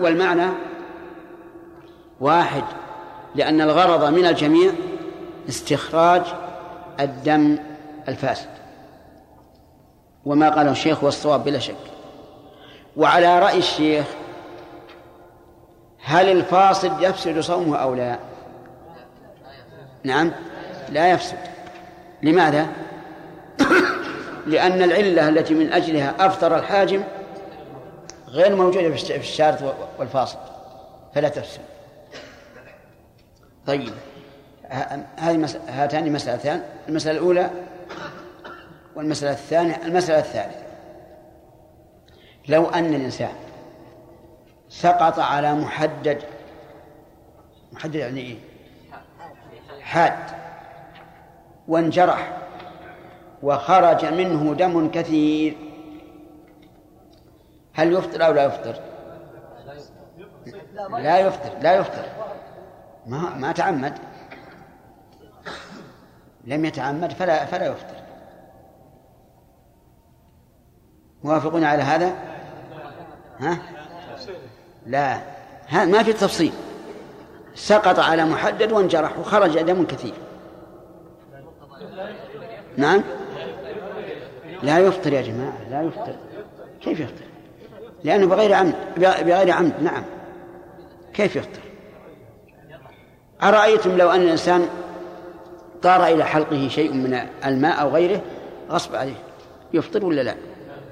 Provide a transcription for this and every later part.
والمعنى واحد لأن الغرض من الجميع استخراج الدم الفاسد. وما قاله الشيخ هو الصواب بلا شك. وعلى رأي الشيخ هل الفاسد يفسد صومه أو لا؟ نعم لا يفسد. لماذا؟ لأن العلة التي من أجلها أفطر الحاجم غير موجودة في الشارط والفاصل فلا تفسد طيب هذه هاتان مسألتان المسألة الأولى والمسألة الثانية المسألة الثالثة لو أن الإنسان سقط على محدد محدد يعني إيه؟ حاد وانجرح وخرج منه دم كثير هل يفطر أو لا يفطر؟ لا يفطر لا يفطر. ما ما تعمد. لم يتعمد فلا فلا يفطر. موافقون على هذا؟ ها؟ لا. ها ما في تفصيل. سقط على محدد وانجرح وخرج دم كثير. نعم؟ لا يفطر يا جماعة لا يفطر. كيف يفطر؟ لأنه بغير عمد بغير عمد نعم. كيف يفطر أرأيتم لو أن الإنسان طار إلى حلقه شيء من الماء أو غيره غصب عليه يفطر ولا لا؟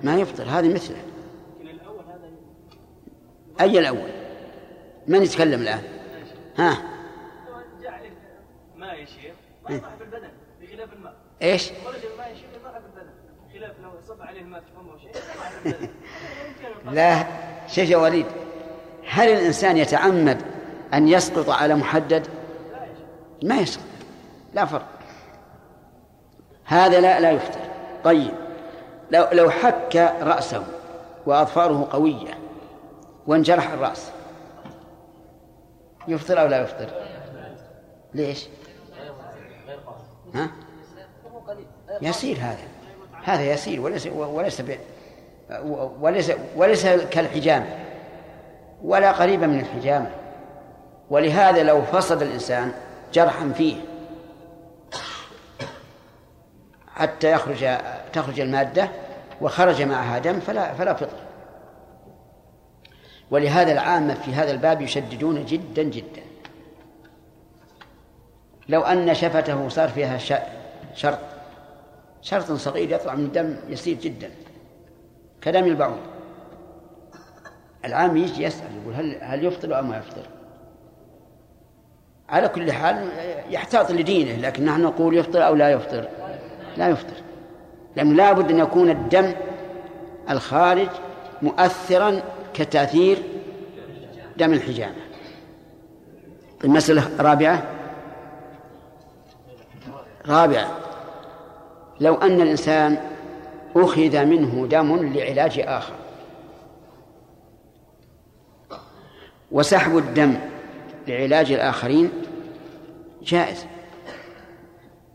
ما يفطر هذه مثله. أي الأول؟ من يتكلم الآن؟ ها؟ ماء يا شيخ ما في البدن بخلاف الماء. إيش؟ خرج الماء يشير الماء في البدن. بخلاف لو صب عليه الماء في فمه شيء لا شيخ وليد هل الإنسان يتعمد أن يسقط على محدد؟ ما يسقط لا فرق. هذا لا لا يفتر. طيب لو لو حك رأسه وأظفاره قوية وانجرح الرأس يفطر أو لا يفطر؟ ليش؟ ها؟ يسير هذا هذا يسير وليس وليس وليس وليس كالحجامة ولا قريبا من الحجامة. ولهذا لو فصد الإنسان جرحا فيه حتى يخرج تخرج المادة وخرج معها دم فلا فلا فطر ولهذا العامة في هذا الباب يشددون جدا جدا. لو أن شفته صار فيها شرط شرط صغير يطلع من الدم يسير جدا. كلام البعوض العام يجي يسأل يقول هل هل يفطر أو ما يفطر؟ على كل حال يحتاط لدينه لكن نحن نقول يفطر أو لا يفطر. لا يفطر. لأنه لا بد أن يكون الدم الخارج مؤثرا كتأثير دم الحجامة. المسألة الرابعة رابعة. لو أن الإنسان أخذ منه دم لعلاج آخر. وسحب الدم لعلاج الآخرين جائز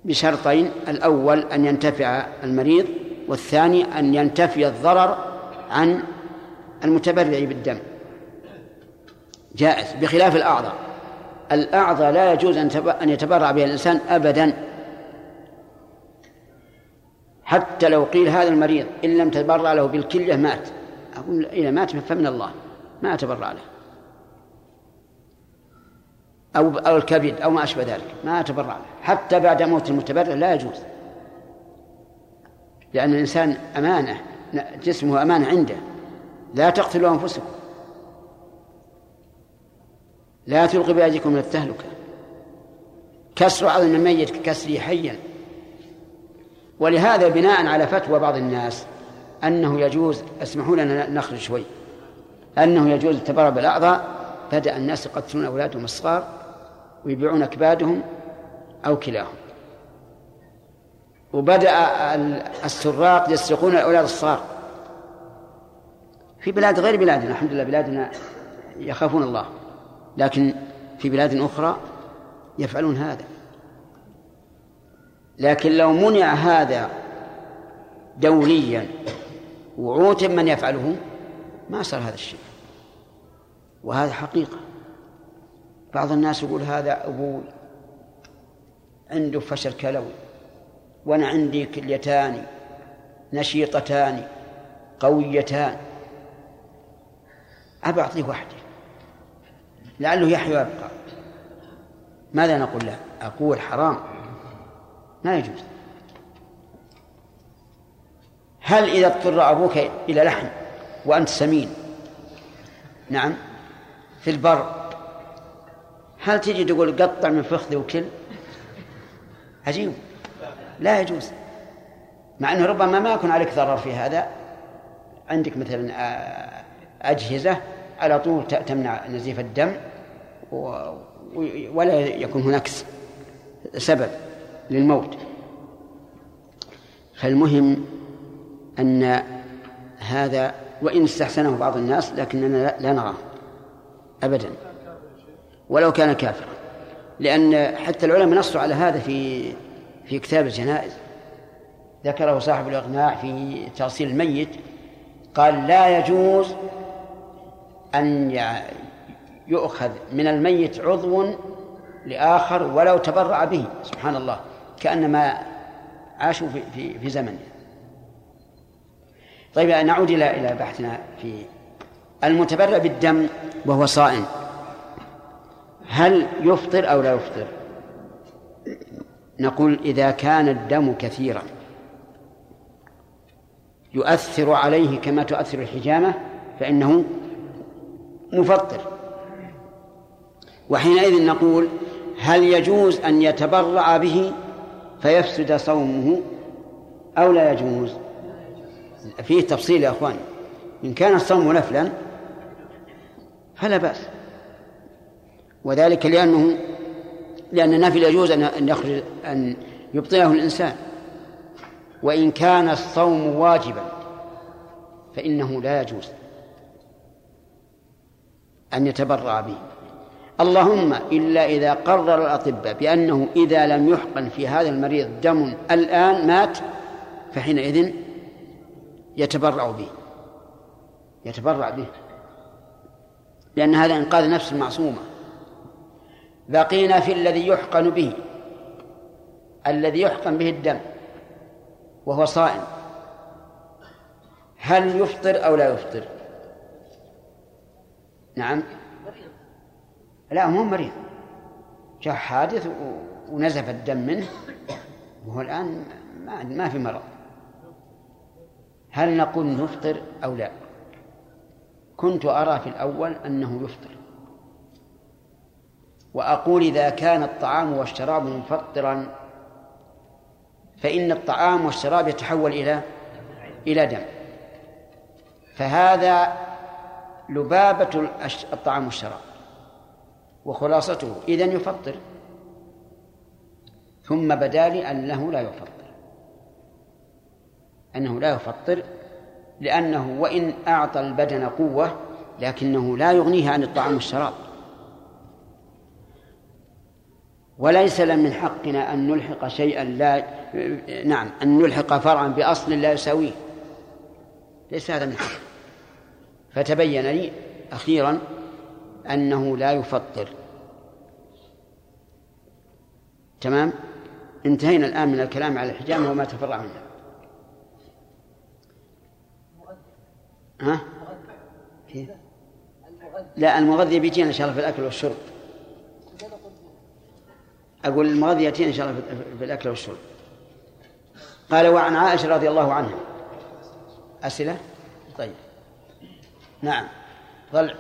بشرطين الأول أن ينتفع المريض والثاني أن ينتفي الضرر عن المتبرع بالدم. جائز بخلاف الأعضاء. الأعضاء لا يجوز أن يتبرع بها الإنسان أبدا. حتى لو قيل هذا المريض إن لم تتبرع له بالكلية مات. أقول إذا مات فمن الله. ما أتبرع له. أو أو الكبد أو ما أشبه ذلك. ما أتبرع له. حتى بعد موت المتبرع لا يجوز. لأن الإنسان أمانة جسمه أمانة عنده. لا تقتلوا أنفسكم. لا تلقوا بأيديكم من التهلكة. كسر عظم الميت ككسره حيا. ولهذا بناء على فتوى بعض الناس أنه يجوز اسمحوا لنا نخرج شوي أنه يجوز التبرع بالأعضاء بدأ الناس يقتلون أولادهم الصغار ويبيعون أكبادهم أو كلاهم. وبدأ السراق يسرقون الأولاد الصغار. في بلاد غير بلادنا الحمد لله بلادنا يخافون الله لكن في بلاد أخرى يفعلون هذا. لكن لو منع هذا دوليا وعوتم من يفعله ما صار هذا الشيء. وهذا حقيقة. بعض الناس يقول هذا أبوي عنده فشل كلوي وأنا عندي كليتان نشيطتان قويتان. أبى أعطيه واحدة. لعله يحيى ويبقى ماذا نقول له؟ أقول حرام. ما يجوز. هل إذا اضطر أبوك إلى لحم وأنت سمين؟ نعم. في البر. هل تجي تقول قطع من فخذي وكل؟ عجيب. لا يجوز. مع أنه ربما ما يكون عليك ضرر في هذا. عندك مثلا آه، أجهزة على طول تمنع نزيف الدم ولا يكون هناك سبب. للموت. فالمهم أن هذا وإن استحسنه بعض الناس لكننا لا نراه أبدا. ولو كان كافرا. لأن حتى العلماء نصوا على هذا في في كتاب الجنائز. ذكره صاحب الإقناع في تأصيل الميت قال لا يجوز أن يؤخذ من الميت عضو لآخر ولو تبرع به. سبحان الله. كأنما عاشوا في في, في زمن. طيب نعود إلى إلى بحثنا في المتبرع بالدم وهو صائم. هل يفطر أو لا يفطر؟ نقول إذا كان الدم كثيرا. يؤثر عليه كما تؤثر الحجامة فإنه مفطر. وحينئذ نقول هل يجوز أن يتبرع به فيفسد صومه أو لا يجوز. فيه تفصيل يا أخوان إن كان الصوم نفلا فلا بأس. وذلك لأنه لأن النفل يجوز أن يخرج أن يبطله الإنسان. وإن كان الصوم واجبا فإنه لا يجوز أن يتبرع به. اللهم إلا إذا قرر الأطباء بأنه إذا لم يحقن في هذا المريض دم الآن مات فحينئذ يتبرع به يتبرع به لأن هذا إنقاذ نفس معصومة. بقينا في الذي يحقن به الذي يحقن به الدم وهو صائم. هل يفطر أو لا يفطر؟ نعم. لا مو مريض. جاء حادث ونزف الدم منه. وهو الآن ما ما في مرض. هل نقول نفطر أو لا؟ كنت أرى في الأول أنه يفطر. وأقول إذا كان الطعام والشراب مفطرا فإن الطعام والشراب يتحول إلى إلى دم. فهذا لبابة الطعام والشراب. وخلاصته إذن يفطر. ثم بدا لي أنه لا يفطر. أنه لا يفطر لأنه وإن أعطى البدن قوة لكنه لا يغنيه عن الطعام والشراب. وليس من حقنا أن نلحق شيئا لا نعم أن نلحق فرعا بأصل لا يساويه. ليس هذا من حق فتبين لي أخيرا أنه لا يفطر. تمام؟ انتهينا الآن من الكلام على الحجامة وما تفرع منها ها؟ كيف؟ لا المغذي بيجينا إن شاء الله في الأكل والشرب. أقول المغذي يأتينا إن شاء الله في الأكل والشرب. قال وعن عائشة رضي الله عنها. أسئلة؟ طيب. نعم. ظل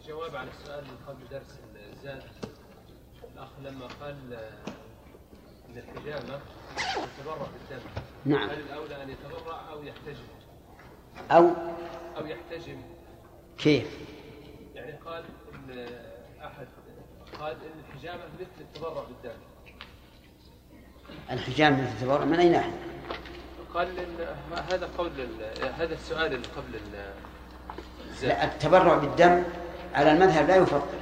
الجواب على السؤال من قبل درس الزاد الأخ لما قال أن الحجامة يتبرع بالدم نعم هل الأولى أن يتبرع أو يحتجم؟ أو أو يحتجم كيف؟ يعني قال إن أحد قال إن الحجامة مثل التبرع بالدم الحجامة مثل التبرع من أي ناحية؟ قال إن هذا قول هذا السؤال اللي قبل لا التبرع بالدم على المذهب لا يفطر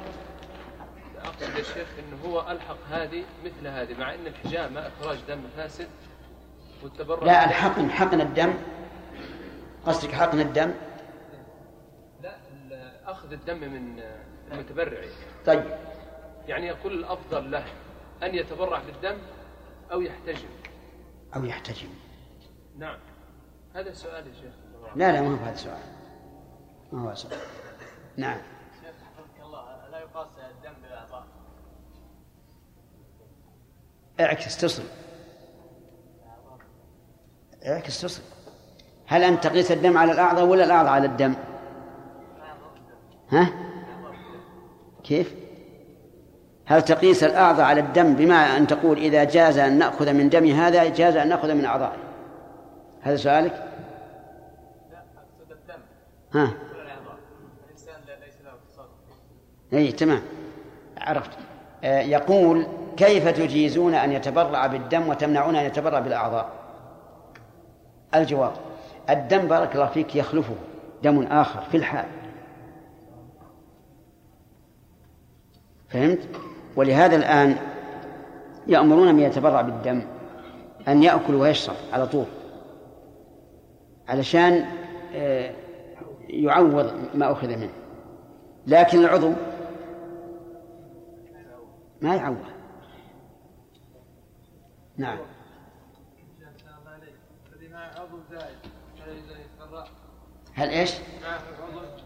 أقصد يا شيخ أنه هو ألحق هذه مثل هذه مع أن الحجامة إخراج دم فاسد والتبرع لا الحقن حقن الدم قصدك حقن الدم؟ لا أخذ الدم من المتبرع. طيب. يعني يقول الأفضل له أن يتبرع بالدم أو يحتجم أو يحتجم نعم. هذا سؤال يا شيخ. لا لا ما هو هذا سؤال. ما هو سؤال. نعم. الدم بالأعضاء اعكس تصل. اعكس تصل. هل أنت تقيس الدم على الأعضاء ولا الأعضاء على الدم؟ ها؟ كيف؟ هل تقيس الأعضاء على الدم بما أن تقول إذا جاز أن نأخذ من دم هذا جاز أن نأخذ من أعضائه هذا سؤالك؟ الدم. ها كل الأعضاء الإنسان ليس له اتصال اي تمام. عرفت. آه، يقول كيف تجيزون أن يتبرع بالدم وتمنعون أن يتبرع بالأعضاء؟ الجواب الدم بارك الله فيك يخلفه. دم آخر في الحال. فهمت؟ ولهذا الآن يأمرون من يتبرع بالدم أن يأكل ويشرب على طول. علشان آه، يعوض ما أخذ منه. لكن العضو ما يعوض نعم هل إيش؟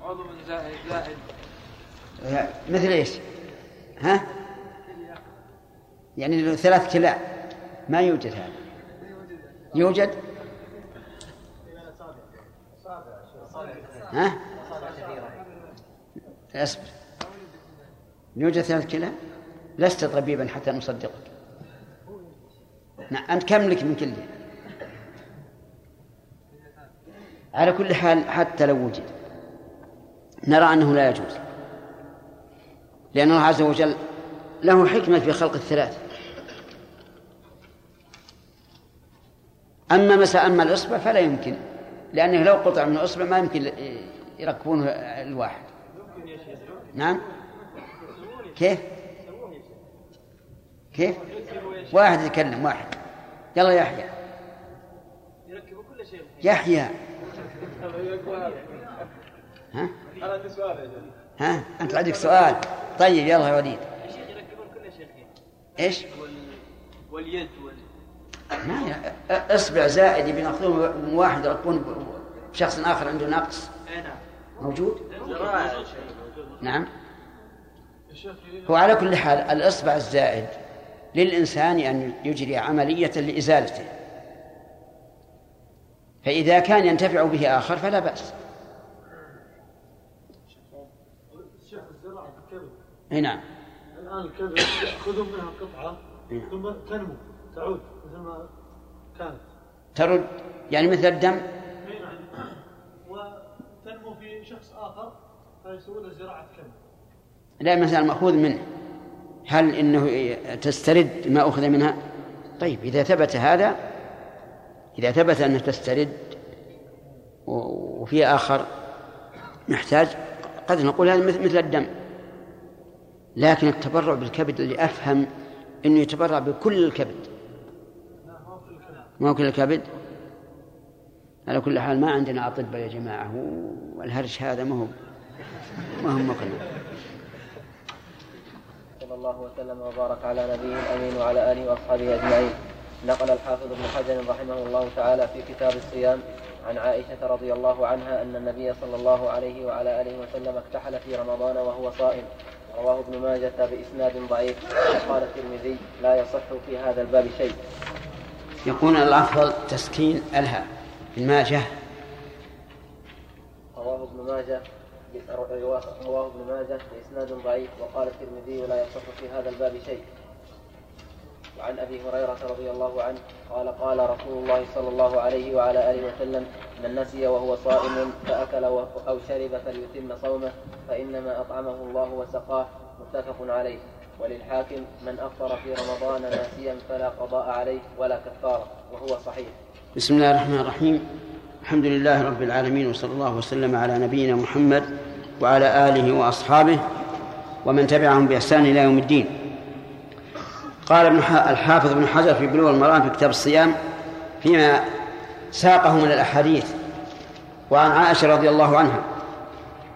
عضو زائد زائد مثل إيش؟ ها؟ يعني ثلاث كلى ما يوجد هذا يوجد؟ ها؟ أصبر يوجد ثلاث كلى؟ لست طبيبا حتى نصدقك. نعم أنت كم لك من كله على كل حال حتى لو وجد. نرى أنه لا يجوز. لأن الله عز وجل له حكمة في خلق الثلاث. أما مساء أما الإصبع فلا يمكن لأنه لو قطع من الإصبع ما يمكن يركبونه الواحد. نعم؟ كيف؟ كيف؟ واحد يتكلم واحد. يلا يحيى. يحيى. ها؟ هذا سؤال يا ها؟ أنت عندك سؤال. طيب يلا يا وليد. إيش؟ وال... واليد وال... ما اصبع زائد يبي ياخذون من واحد يركبون بشخص آخر عنده نقص. موجود؟ نعم. هو على كل حال الاصبع الزائد للإنسان أن يجري عملية لإزالته. فإذا كان ينتفع به آخر فلا بالكبد اي نعم. الآن الكبد يأخذون منها قطعة نعم. ثم تنمو تعود مثل ما كانت. ترد يعني مثل الدم؟ أي نعم. وتنمو في شخص آخر فيسوون زراعة كبد لا مثلا مأخوذ منه. هل إنه تسترد ما أخذ منها؟ طيب إذا ثبت هذا إذا ثبت أنها تسترد وفي آخر محتاج قد نقول هذا مثل الدم. لكن التبرع بالكبد اللي أفهم إنه يتبرع بكل الكبد. ما هو كل الكبد؟ على كل حال ما عندنا أطباء يا جماعة والهرش هذا ما هو ما هو مقنع. الله وسلم وبارك على نبيه الأمين وعلى آله وأصحابه أجمعين. نقل الحافظ ابن حجر رحمه الله تعالى في كتاب الصيام عن عائشة رضي الله عنها أن النبي صلى الله عليه وعلى آله وسلم اكتحل في رمضان وهو صائم. رواه ابن ماجه بإسناد ضعيف وقال الترمذي لا يصح في هذا الباب شيء. يكون الأفضل تسكين الهاء الماجة رواه ابن ماجه رواه ابن ماجه بإسناد ضعيف وقال الترمذي لا يصح في هذا الباب شيء. وعن أبي هريرة رضي الله عنه قال قال رسول الله صلى الله عليه وعلى آله وسلم من نسي وهو صائم فأكل و- أو شرب فليتم صومه فإنما أطعمه الله وسقاه متفق عليه وللحاكم من أفطر في رمضان ناسيا فلا قضاء عليه ولا كفارة وهو صحيح. بسم الله الرحمن الرحيم الحمد لله رب العالمين وصلى الله وسلم على نبينا محمد وعلى آله وأصحابه ومن تبعهم بإحسان إلى يوم الدين. قال ابن الحافظ ابن حجر في بلوغ المرام في كتاب الصيام فيما ساقه من الأحاديث وعن عائشة رضي الله عنها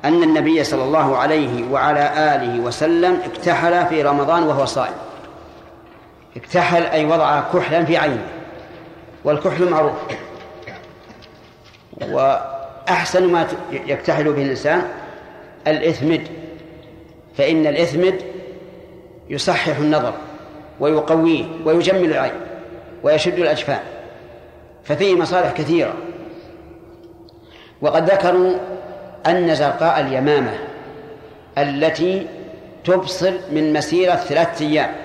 أن النبي صلى الله عليه وعلى آله وسلم اكتحل في رمضان وهو صائم. اكتحل أي وضع كحلا في عينه والكحل معروف. وأحسن ما يكتحل به الإنسان الإثمد فإن الإثمد يصحح النظر ويقويه ويجمل العين ويشد الأجفان ففيه مصالح كثيرة. وقد ذكروا أن زرقاء اليمامة التي تبصر من مسيرة ثلاثة أيام.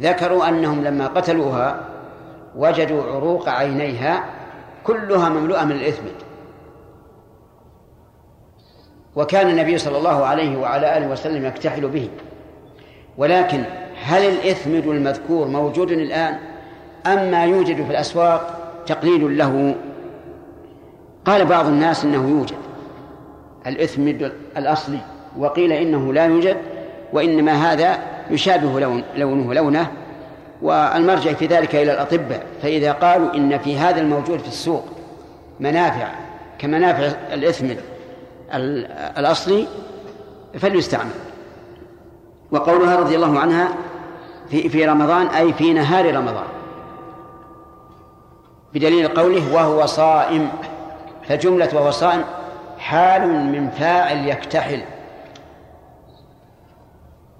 ذكروا أنهم لما قتلوها وجدوا عروق عينيها كلها مملوءة من الإثمد وكان النبي صلى الله عليه وعلى آله وسلم يكتحل به. ولكن هل الإثمد المذكور موجود الآن؟ أم ما يوجد في الأسواق تقليل له؟ قال بعض الناس إنه يوجد. الإثمد الأصلي وقيل إنه لا يوجد وإنما هذا يشابه لون لونه لونه والمرجع في ذلك إلى الأطباء فإذا قالوا إن في هذا الموجود في السوق منافع كمنافع الإثمد الأصلي فليستعمل. وقولها رضي الله عنها في في رمضان أي في نهار رمضان. بدليل قوله وهو صائم. فجملة وهو صائم حال من فاعل يكتحل.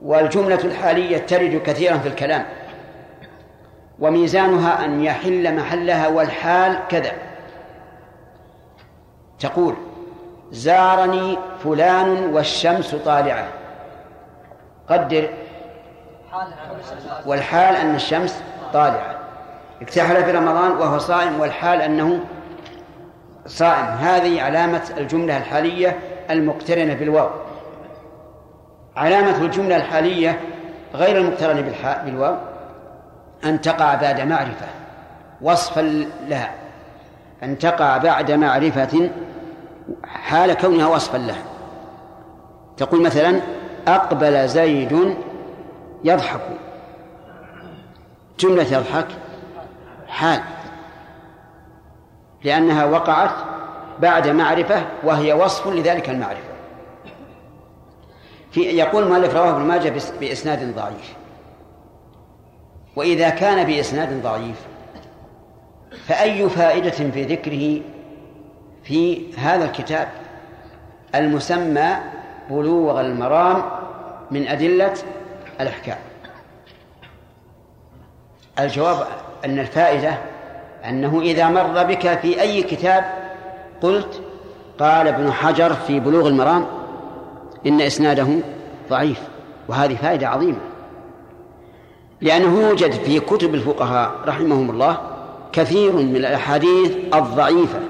والجملة الحالية ترد كثيرا في الكلام. وميزانها أن يحل محلها والحال كذا. تقول زارني فلان والشمس طالعة. قدر. والحال أن الشمس طالعة. اكتحل في رمضان وهو صائم والحال أنه صائم. هذه علامة الجملة الحالية المقترنة بالواو. علامة الجملة الحالية غير المقترنة بالواو. أن تقع بعد معرفة وصفا لها. أن تقع بعد معرفة حال كونها وصفا لها. تقول مثلا أقبل زيد يضحك. جملة يضحك حال لأنها وقعت بعد معرفة وهي وصف لذلك المعرفة. في يقول المؤلف رواه ابن ماجه بإسناد ضعيف. وإذا كان بإسناد ضعيف فأي فائدة في ذكره في هذا الكتاب المسمى بلوغ المرام من أدلة الأحكام؟ الجواب أن الفائدة أنه إذا مر بك في أي كتاب قلت قال ابن حجر في بلوغ المرام إن إسناده ضعيف وهذه فائدة عظيمة. لأنه يوجد في كتب الفقهاء رحمهم الله كثير من الأحاديث الضعيفة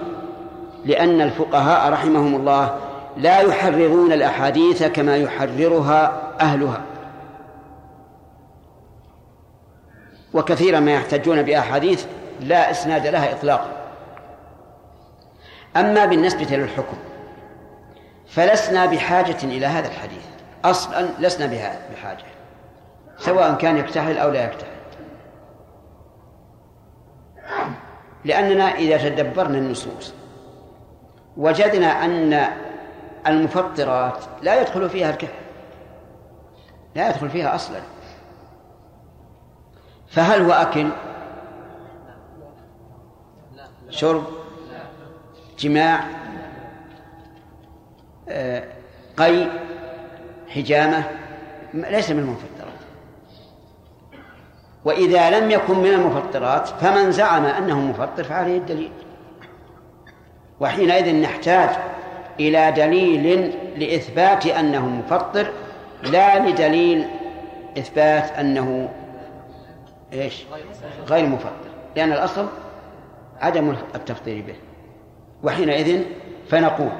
لأن الفقهاء رحمهم الله لا يحررون الأحاديث كما يحررها أهلها. وكثيرا ما يحتجون بأحاديث لا إسناد لها إطلاقا. أما بالنسبة للحكم فلسنا بحاجة إلى هذا الحديث. أصلا لسنا بحاجة. سواء كان يكتحل أو لا يكتحل لأننا إذا تدبرنا النصوص وجدنا أن المفطرات لا يدخل فيها الكحل لا يدخل فيها أصلا. فهل هو أكل؟ شرب؟ جماع؟ آه، قي؟ حجامة؟ ليس من المفطرات وإذا لم يكن من المفطرات فمن زعم أنه مفطر فعليه الدليل. وحينئذ نحتاج إلى دليل لإثبات أنه مفطر لا لدليل إثبات أنه إيش؟ غير مفطر لأن الأصل عدم التفطير به. وحينئذ فنقول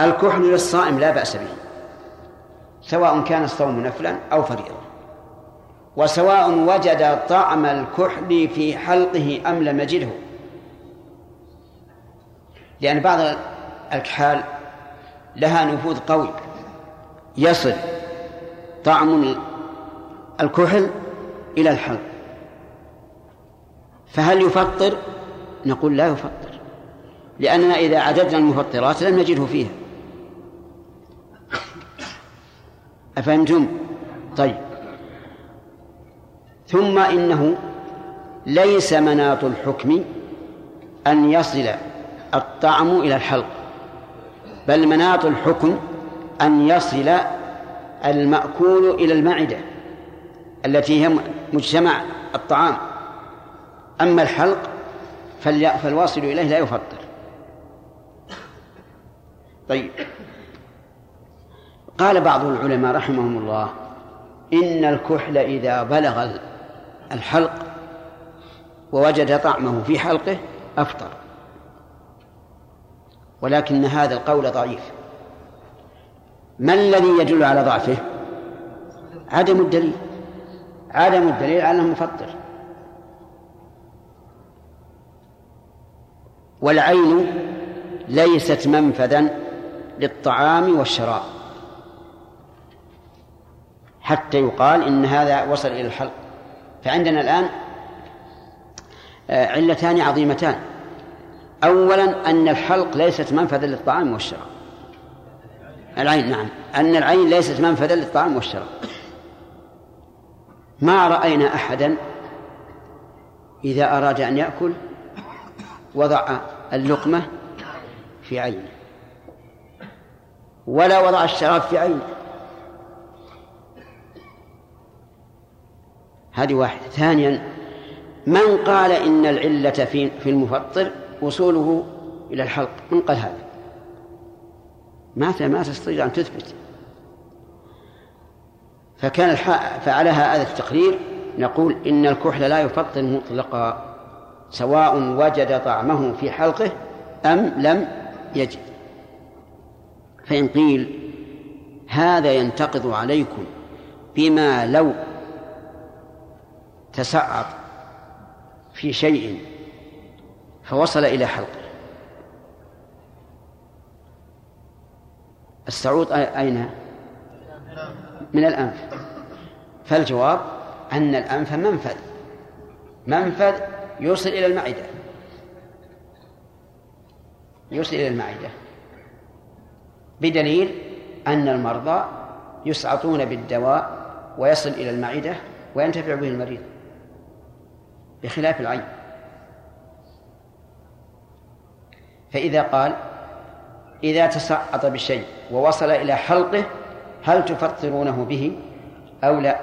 الكحل للصائم لا بأس به سواء كان الصوم نفلا أو فريضة. وسواء وجد طعم الكحل في حلقه أم لم يجده. لأن بعض الكحال لها نفوذ قوي. يصل طعم الكحل إلى الحلق. فهل يفطر؟ نقول لا يفطر. لأننا إذا عددنا المفطرات لم نجده فيها. أفهمتم؟ طيب. ثم إنه ليس مناط الحكم أن يصل الطعم إلى الحلق بل مناط الحكم أن يصل المأكول إلى المعدة التي هي مجتمع الطعام. أما الحلق فالواصل إليه لا يفطر. طيب. قال بعض العلماء رحمهم الله إن الكحل إذا بلغ الحلق ووجد طعمه في حلقه أفطر. ولكن هذا القول ضعيف. ما الذي يدل على ضعفه؟ عدم الدليل. عدم الدليل على أنه مفطر. والعين ليست منفذا للطعام والشراب. حتى يقال إن هذا وصل إلى الحلق. فعندنا الآن آه، علتان عظيمتان. أولا أن الحلق ليست منفذا للطعام والشراب. العين نعم. أن العين ليست منفذا للطعام والشراب. ما رأينا أحدا إذا أراد أن يأكل وضع اللقمة في عينه ولا وضع الشراب في عينه. هذه واحدة. ثانيا من قال إن العلة في في المفطر وصوله إلى الحلق؟ من قال هذا؟ ما ما تستطيع أن تثبت. فكان. فعلى هذا التقرير نقول إن الكحل لا يفطر مطلقا سواء وجد طعمه في حلقه أم لم يجد. فإن قيل هذا ينتقض عليكم بما لو تسعط في شيء فوصل إلى حلقه. السعود أين؟ من الأنف. فالجواب أن الأنف منفذ. منفذ يوصل إلى المعدة. يوصل إلى المعدة. بدليل أن المرضى يسعطون بالدواء ويصل إلى المعدة وينتفع به المريض. بخلاف العين. فإذا قال إذا تسعط بشيء ووصل إلى حلقه هل تفطرونه به أو لا؟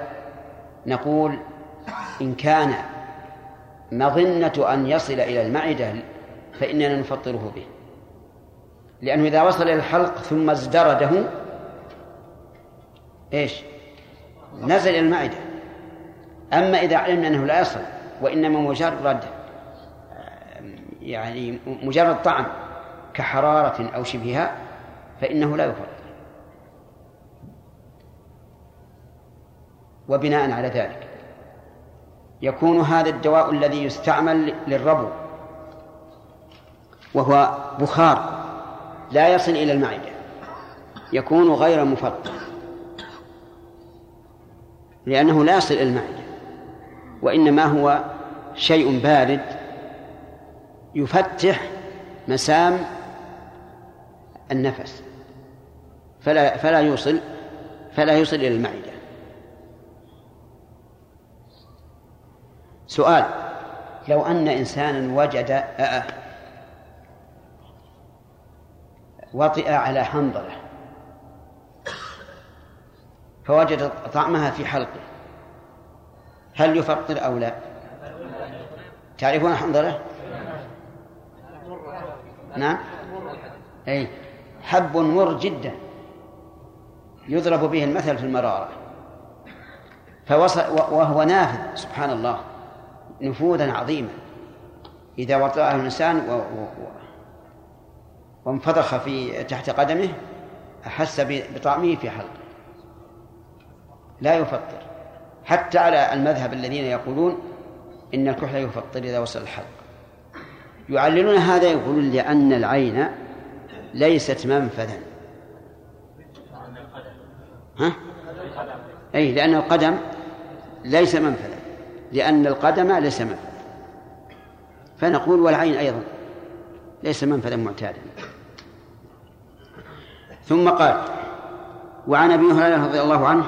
نقول إن كان مظنة أن يصل إلى المعدة فإننا نفطره به. لأنه إذا وصل إلى الحلق ثم ازدرده إيش؟ نزل إلى المعدة. أما إذا علمنا أنه لا يصل وإنما مجرد يعني مجرد طعم كحرارة أو شبهها فإنه لا يفطر وبناء على ذلك يكون هذا الدواء الذي يستعمل للربو وهو بخار لا يصل إلى المعدة يكون غير مفطر لأنه لا يصل إلى المعدة. وإنما هو شيء بارد يفتح مسام النفس. فلا فلا يوصل فلا يوصل إلى المعدة. سؤال لو أن إنسانا وجد وطئ على حنظلة فوجد طعمها في حلقه هل يفطر أو لا؟ تعرفون حنظلة؟ نعم. أي حب مر جدا. يضرب به المثل في المرارة. فوصل وهو نافذ سبحان الله. نفوذا عظيما. إذا وطأه الإنسان و... و... وانفضخ في تحت قدمه أحس بطعمه في حلقه. لا يفطر. حتى على المذهب الذين يقولون إن الكحل يفطر إذا وصل الحلق. يعللون هذا يقولون لأن العين ليست منفذا. ها؟ أي لأن القدم ليس منفذا. لأن القدم ليس منفذا. فنقول والعين أيضا ليس منفذا معتادا. ثم قال وعن أبي هريرة رضي الله عنه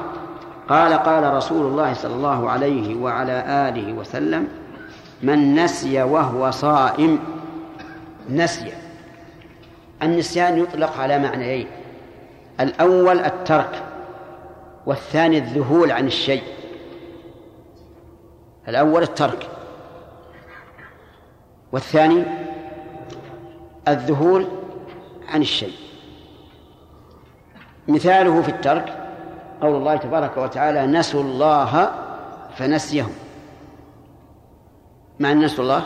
قال قال رسول الله صلى الله عليه وعلى آله وسلم من نسي وهو صائم نسي. النسيان يطلق على معنيين الأول الترك والثاني الذهول عن الشيء. الأول الترك والثاني الذهول عن الشيء. مثاله في الترك قول الله تبارك وتعالى نسوا الله فنسيهم. مع نسوا الله؟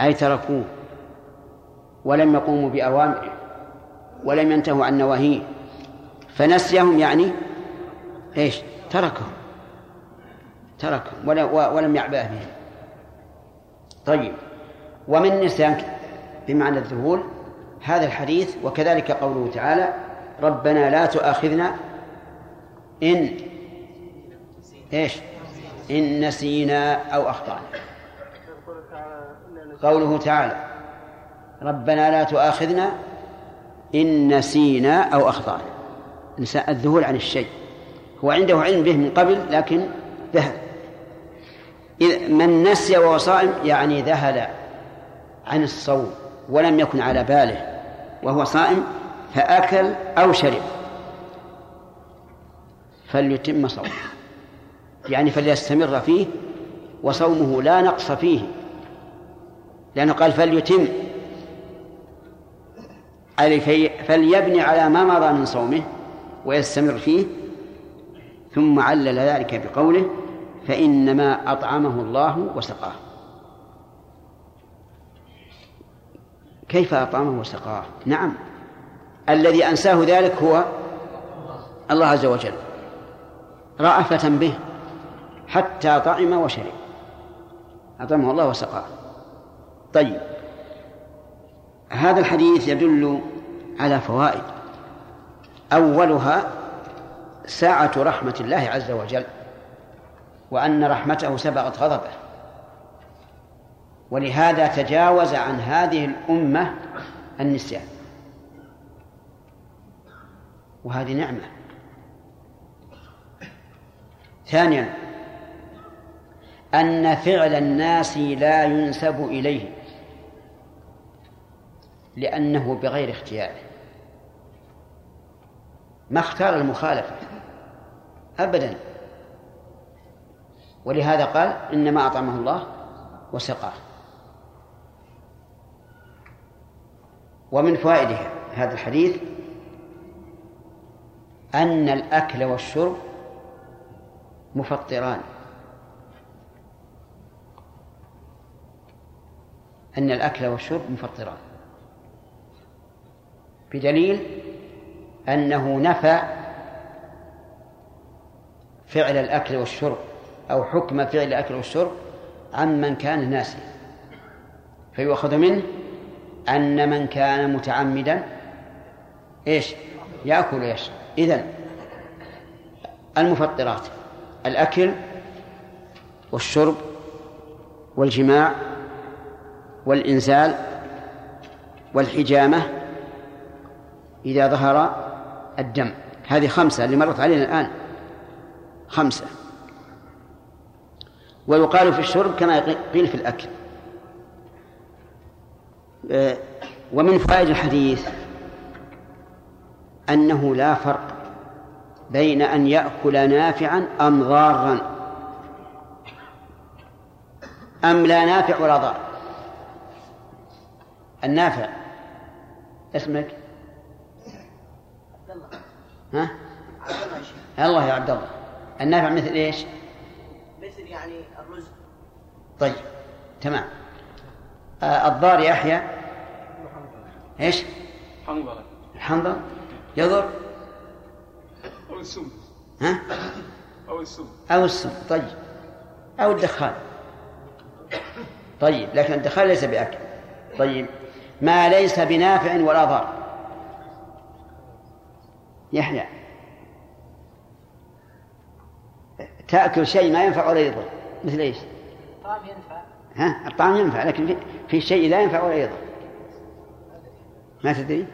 أي تركوه ولم يقوموا بأوامره ولم ينتهوا عن نواهيه. فنسيهم يعني إيش؟ تركهم. تركهم. ولم يعبأ بهم. طيب. ومن نسيان بمعنى الذهول هذا الحديث وكذلك قوله تعالى ربنا لا تؤاخذنا إن. إيش؟ إن نسينا أو أخطأنا. قوله تعالى ربنا لا تؤاخذنا إن نسينا أو أخطأنا. الذهول عن الشيء. هو عنده علم به من قبل لكن ذهل من نسي وهو صائم يعني ذهل عن الصوم ولم يكن على باله وهو صائم فأكل أو شرب. فليتم صومه. يعني فليستمر فيه وصومه لا نقص فيه. لأنه قال فليتم. أي فليبني على ما مضى من صومه ويستمر فيه. ثم علل ذلك بقوله فإنما أطعمه الله وسقاه. كيف أطعمه وسقاه؟ نعم. الذي أنساه ذلك هو الله عز وجل. رأفة به حتى طعم وشرب. أطعمه الله وسقاه. طيب. هذا الحديث يدل على فوائد. أولها ساعة رحمة الله عز وجل وأن رحمته سبقت غضبه. ولهذا تجاوز عن هذه الأمة النسيان. وهذه نعمة. ثانيا أن فعل الناس لا ينسب إليه لأنه بغير اختياره ما اختار المخالفة أبدا. ولهذا قال إنما أطعمه الله وسقاه. ومن فوائد هذا الحديث أن الأكل والشرب مفطران. أن الأكل والشرب مفطران. بدليل أنه نفى فعل الأكل والشرب أو حكم فعل الأكل والشرب عمن كان ناسيا. فيؤخذ منه أن من كان متعمدا إيش؟ يأكل ويشرب. إذن المفطرات. الأكل والشرب والجماع والإنزال والحجامة إذا ظهر الدم. هذه خمسة اللي مرت علينا الآن. خمسة. ويقال في الشرب كما قيل في الأكل. آه، ومن فوائد الحديث أنه لا فرق بين أن يأكل نافعا أم ضارا. أم لا نافع ولا ضار. النافع. اسمك؟ ها؟ الله يا عبد الله. النافع مثل إيش؟ مثل يعني الرز. طيب تمام. آه الضار يحيى إيش؟ حنظلة الحنظل يضر؟ أو السم. ها؟ أو السم. أو السم. طيب. أو الدخان. طيب. لكن الدخان ليس بأكل. طيب. ما ليس بنافع ولا ضار. يحيى. تأكل شيء ما ينفع ولا يضر. مثل إيش؟ الطعام ينفع. ها؟ الطعام ينفع لكن في, في شيء لا ينفع ولا يضر. ما تدري؟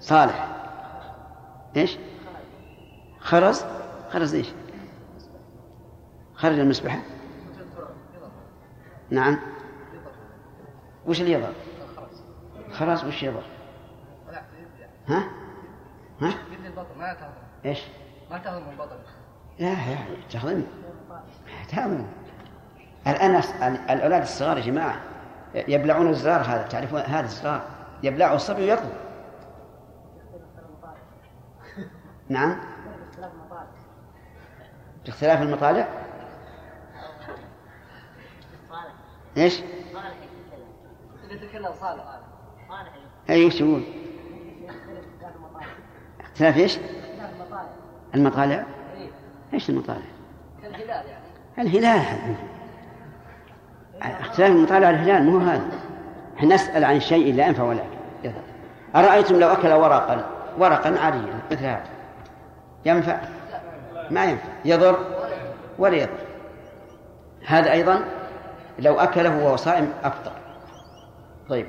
صالح. إيش؟ خرز. خرز إيش؟ خرج المسبحة. نعم. وش اللي يضر خلاص وش يضر ها؟ ها؟ ما إيش؟ ما تهضم من بطن لا يا تهضم تهضم الآن الأولاد الصغار يا جماعة يبلعون الزرار هذا تعرفون هذا الزرار؟ يبلعه الصبي ويطلب. نعم باختلاف المطالع إيش؟ يتكلم صالح اي وش يقول؟ اختلاف إيش؟ المطالع إيش المطالع؟ الهلال يعني الهلال اختلاف المطالع الهلال مو هذا إحنا نسأل عن شيء لا ينفع ولا أرأيتم لو أكل ورقا ورقا عاديا مثل هذا ينفع؟ ما ينفع. يضر ولا يضر. هذا أيضا لو أكله وهو صائم أفطر طيب.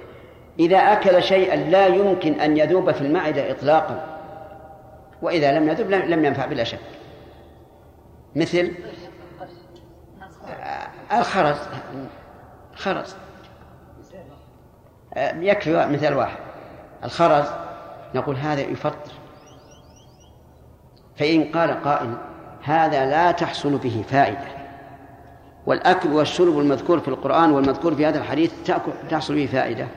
إذا أكل شيئا لا يمكن أن يذوب في المعدة إطلاقا وإذا لم يذوب لم ينفع بلا شك. مثل الخرز. خرز يكفي مثال واحد. الخرز نقول هذا يفطر. فإن قال قائل هذا لا تحصل به فائدة. والأكل والشرب المذكور في القرآن والمذكور في هذا الحديث تحصل به فائدة.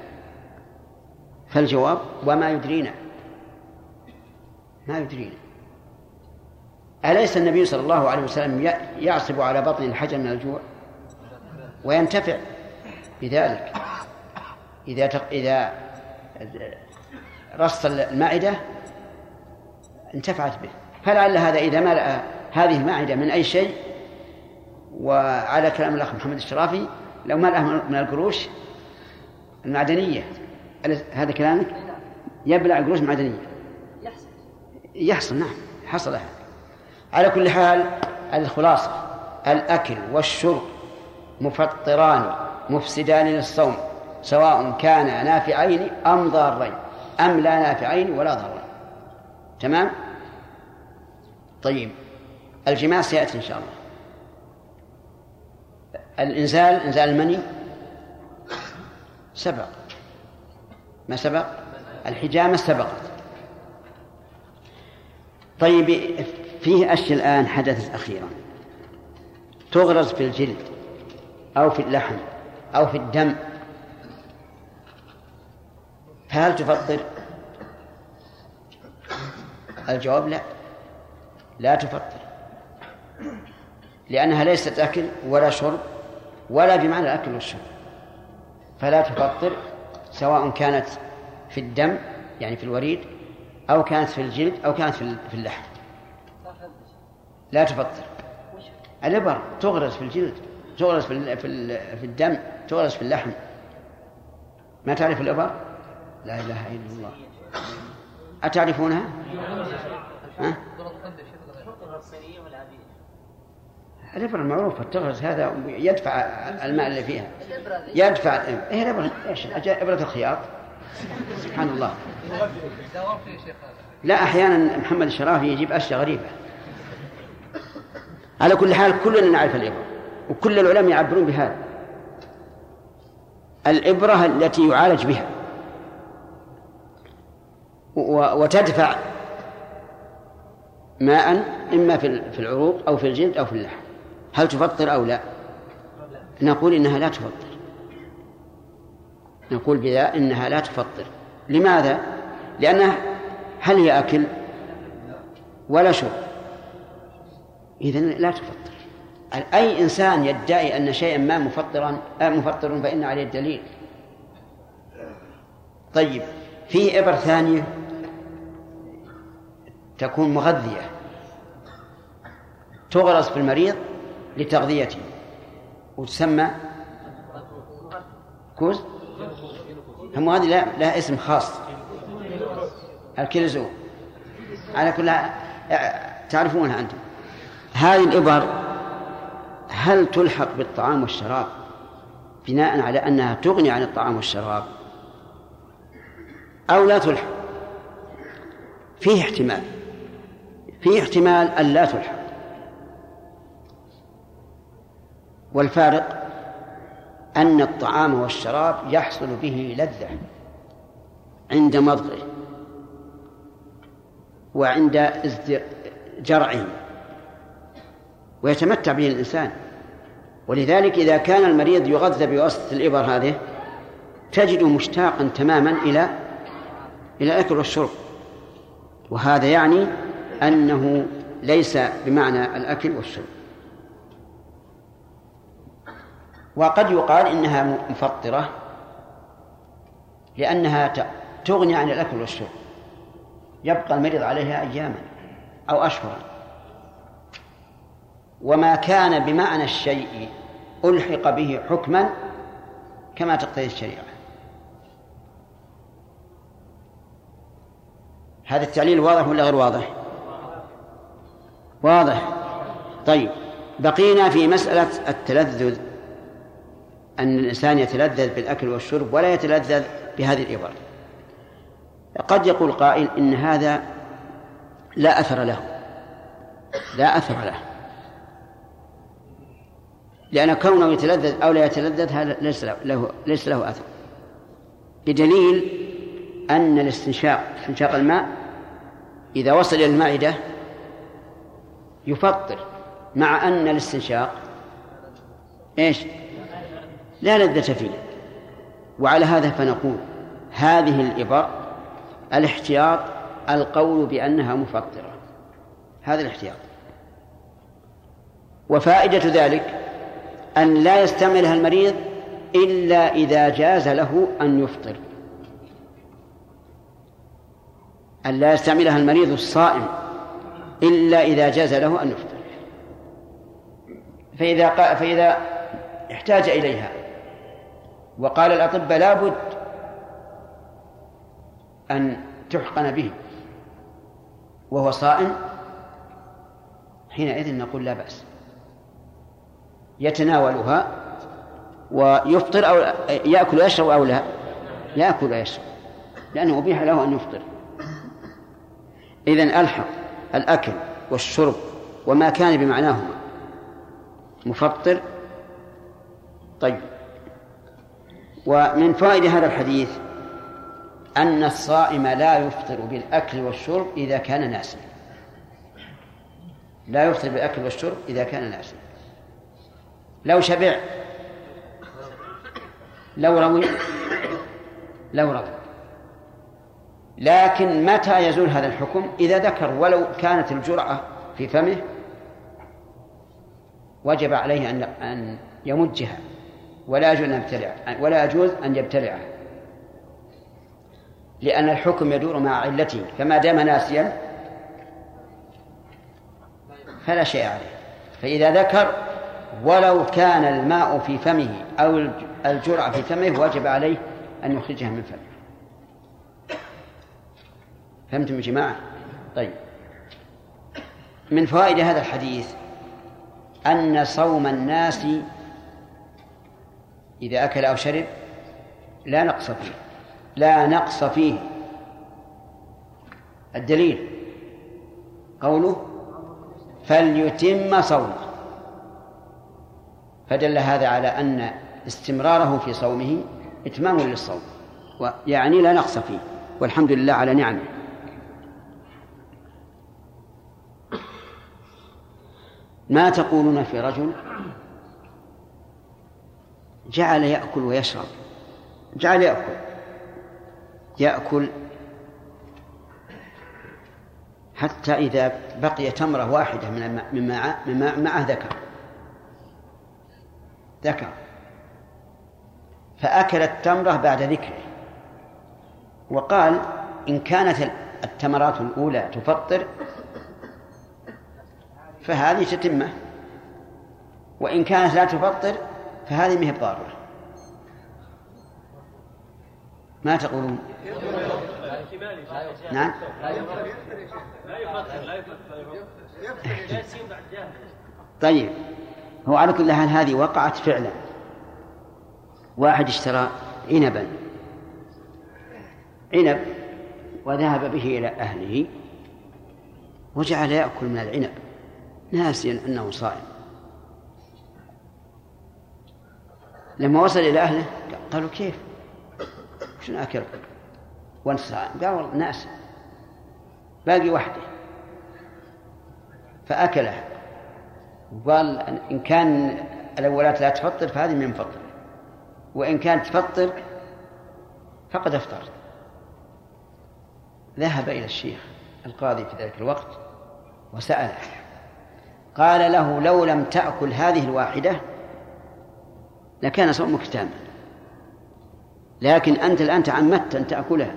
فالجواب وما يدرينا. ما يدرينا. أليس النبي صلى الله عليه وسلم يعصب على بطن الحجر من الجوع؟ وينتفع بذلك. إذا إذا رص المعدة انتفعت به. فلعل هذا إذا ملأ هذه المعدة من أي شيء وعلى كلام الأخ محمد الشرافي لو ملأ من القروش المعدنية. هذا كلامك؟ يبلع قروش معدنية. يحصل. يحصل نعم حصل. هذا على كل حال الخلاصة الأكل والشرب مفطران مفسدان للصوم سواء كان نافعين أم ضارين أم لا نافعين ولا ضارين. تمام؟ طيب الجماع سيأتي إن شاء الله. الإنزال إنزال المني. سبق. ما سبق؟ الحجامة سبقت. طيب فيه أشياء الآن حدثت أخيرا. تغرز في الجلد أو في اللحم أو في الدم. فهل تفطر؟ الجواب لا. لا تفطر لأنها ليست أكل ولا شرب ولا بمعنى الأكل والشرب فلا تفطر سواء كانت في الدم يعني في الوريد أو كانت في الجلد أو كانت في اللحم لا تفطر الإبر تغرس في الجلد تغرس في في الدم تغرس في اللحم ما تعرف الإبر؟ لا إله إلا الله أتعرفونها؟ ها؟ الإبرة المعروفة تغرز هذا يدفع الماء اللي فيها. يدفع إيه الإبرة إيش؟ إبرة الخياط. سبحان الله. لا أحيانا محمد الشرافي يجيب أشياء غريبة. على كل حال كلنا نعرف الإبرة وكل العلماء يعبرون بهذا. الإبرة التي يعالج بها. وتدفع ماء إما في العروق أو في الجلد أو في اللحم. هل تفطر أو لا؟ نقول إنها لا تفطر. نقول بذا إنها لا تفطر. لماذا؟ لأنها هل هي أكل ولا شرب؟ إذن لا تفطر. أي إنسان يدعي أن شيئا ما مفطرا آه، مفطر فإن عليه الدليل. طيب في إبر ثانية تكون مغذية. تغرس في المريض لتغذيته. وتسمى كوز؟ هم هذه لا لها اسم خاص. الكيلزو على كل تعرفونها أنتم. هذه الإبر هل تلحق بالطعام والشراب؟ بناء على أنها تغني عن الطعام والشراب أو لا تلحق؟ فيه احتمال. فيه احتمال أن لا تلحق. والفارق أن الطعام والشراب يحصل به لذة عند مضغه وعند جرعه ويتمتع به الإنسان. ولذلك إذا كان المريض يغذى بواسطة الإبر هذه تجده مشتاقا تماما إلى إلى الأكل والشرب. وهذا يعني أنه ليس بمعنى الأكل والشرب. وقد يقال إنها مفطرة لأنها تغني عن الأكل والشرب. يبقى المريض عليها أياما أو أشهرا. وما كان بمعنى الشيء ألحق به حكما كما تقتضي الشريعة. هذا التعليل واضح ولا غير واضح؟ واضح. طيب بقينا في مسألة التلذذ. أن الإنسان يتلذذ بالأكل والشرب ولا يتلذذ بهذه الإبر. قد يقول قائل إن هذا لا أثر له. لا أثر له. لأن كونه يتلذذ أو لا يتلذذ هذا ليس له ليس له أثر. بدليل أن الاستنشاق استنشاق الماء إذا وصل إلى المعدة يفطر مع أن الاستنشاق إيش؟ لا لذة فيه وعلى هذا فنقول هذه الإبر الاحتياط القول بأنها مفطرة. هذا الاحتياط. وفائدة ذلك أن لا يستعملها المريض إلا إذا جاز له أن يفطر. أن لا يستعملها المريض الصائم إلا إذا جاز له أن يفطر. فإذا فإذا احتاج إليها وقال الأطباء لابد أن تحقن به. وهو صائم حينئذ نقول لا بأس. يتناولها ويفطر أو يأكل ويشرب أو لا يأكل ويشرب لأنه أبيح له أن يفطر. إذن ألحق الأكل والشرب وما كان بمعناهما. مفطر طيب. ومن فوائد هذا الحديث أن الصائم لا يفطر بالأكل والشرب إذا كان ناسا لا يفطر بالأكل والشرب إذا كان ناسا لو شبع. لو روي. لو روي. لكن متى يزول هذا الحكم؟ إذا ذكر ولو كانت الجرعة في فمه وجب عليه أن يمجها. ولا يجوز أن يبتلع ولا يجوز أن يبتلعها لأن الحكم يدور مع علته فما دام ناسيا فلا شيء عليه. فإذا ذكر ولو كان الماء في فمه أو الجرعة في فمه وجب عليه أن يخرجها من فمه. فهمتم يا جماعة؟ طيب. من فوائد هذا الحديث أن صوم الناس إذا أكل أو شرب لا نقص فيه لا نقص فيه. الدليل قوله فليتم صومه. فدل هذا على أن استمراره في صومه إتمام للصوم ويعني لا نقص فيه. والحمد لله على نعمه. ما تقولون في رجل جعل يأكل ويشرب. جعل يأكل. يأكل حتى إذا بقي تمرة واحدة من مما مما معه ذكر. ذكر. فأكل التمرة بعد ذكره. وقال إن كانت التمرات الأولى تفطر فهذه تتمة وإن كانت لا تفطر فهذه مهب ضارة ما تقولون؟ نعم؟ طيب. هو على كل حال هذه وقعت فعلا. واحد اشترى عنبا. عنب وذهب به إلى أهله وجعل يأكل من العنب. ناسيا أنه صائم. لما وصل إلى أهله قالوا كيف؟ شنو أكل وأنت قال والله ناس. باقي وحده. فأكله. وقال إن كان الأولات لا تفطر فهذه من فطر وإن كانت تفطر فقد أفطر ذهب إلى الشيخ القاضي في ذلك الوقت وسأله. قال له لو لم تأكل هذه الواحدة لكان صومك تاما لكن أنت الآن تعمدت أن تأكلها.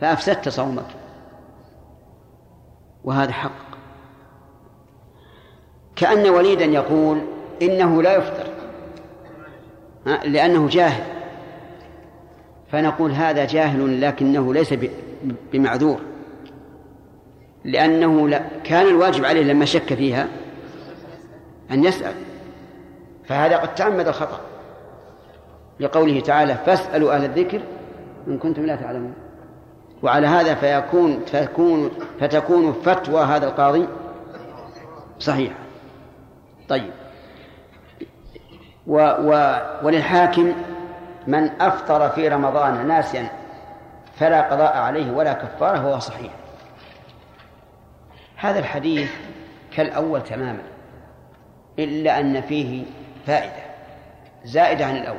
فأفسدت صومك. وهذا حق. كأن وليدا يقول إنه لا يفطر. لأنه جاهل. فنقول هذا جاهل لكنه ليس بمعذور. لأنه كان الواجب عليه لما شك فيها أن يسأل. فهذا قد تعمد الخطأ لقوله تعالى فاسألوا أهل الذكر إن كنتم لا تعلمون. وعلى هذا فيكون فتكون فتكون فتوى هذا القاضي صحيحة. طيب. و و وللحاكم من أفطر في رمضان ناسيا فلا قضاء عليه ولا كفارة هو صحيح. هذا الحديث كالأول تماما إلا أن فيه فائدة زائدة عن الأول.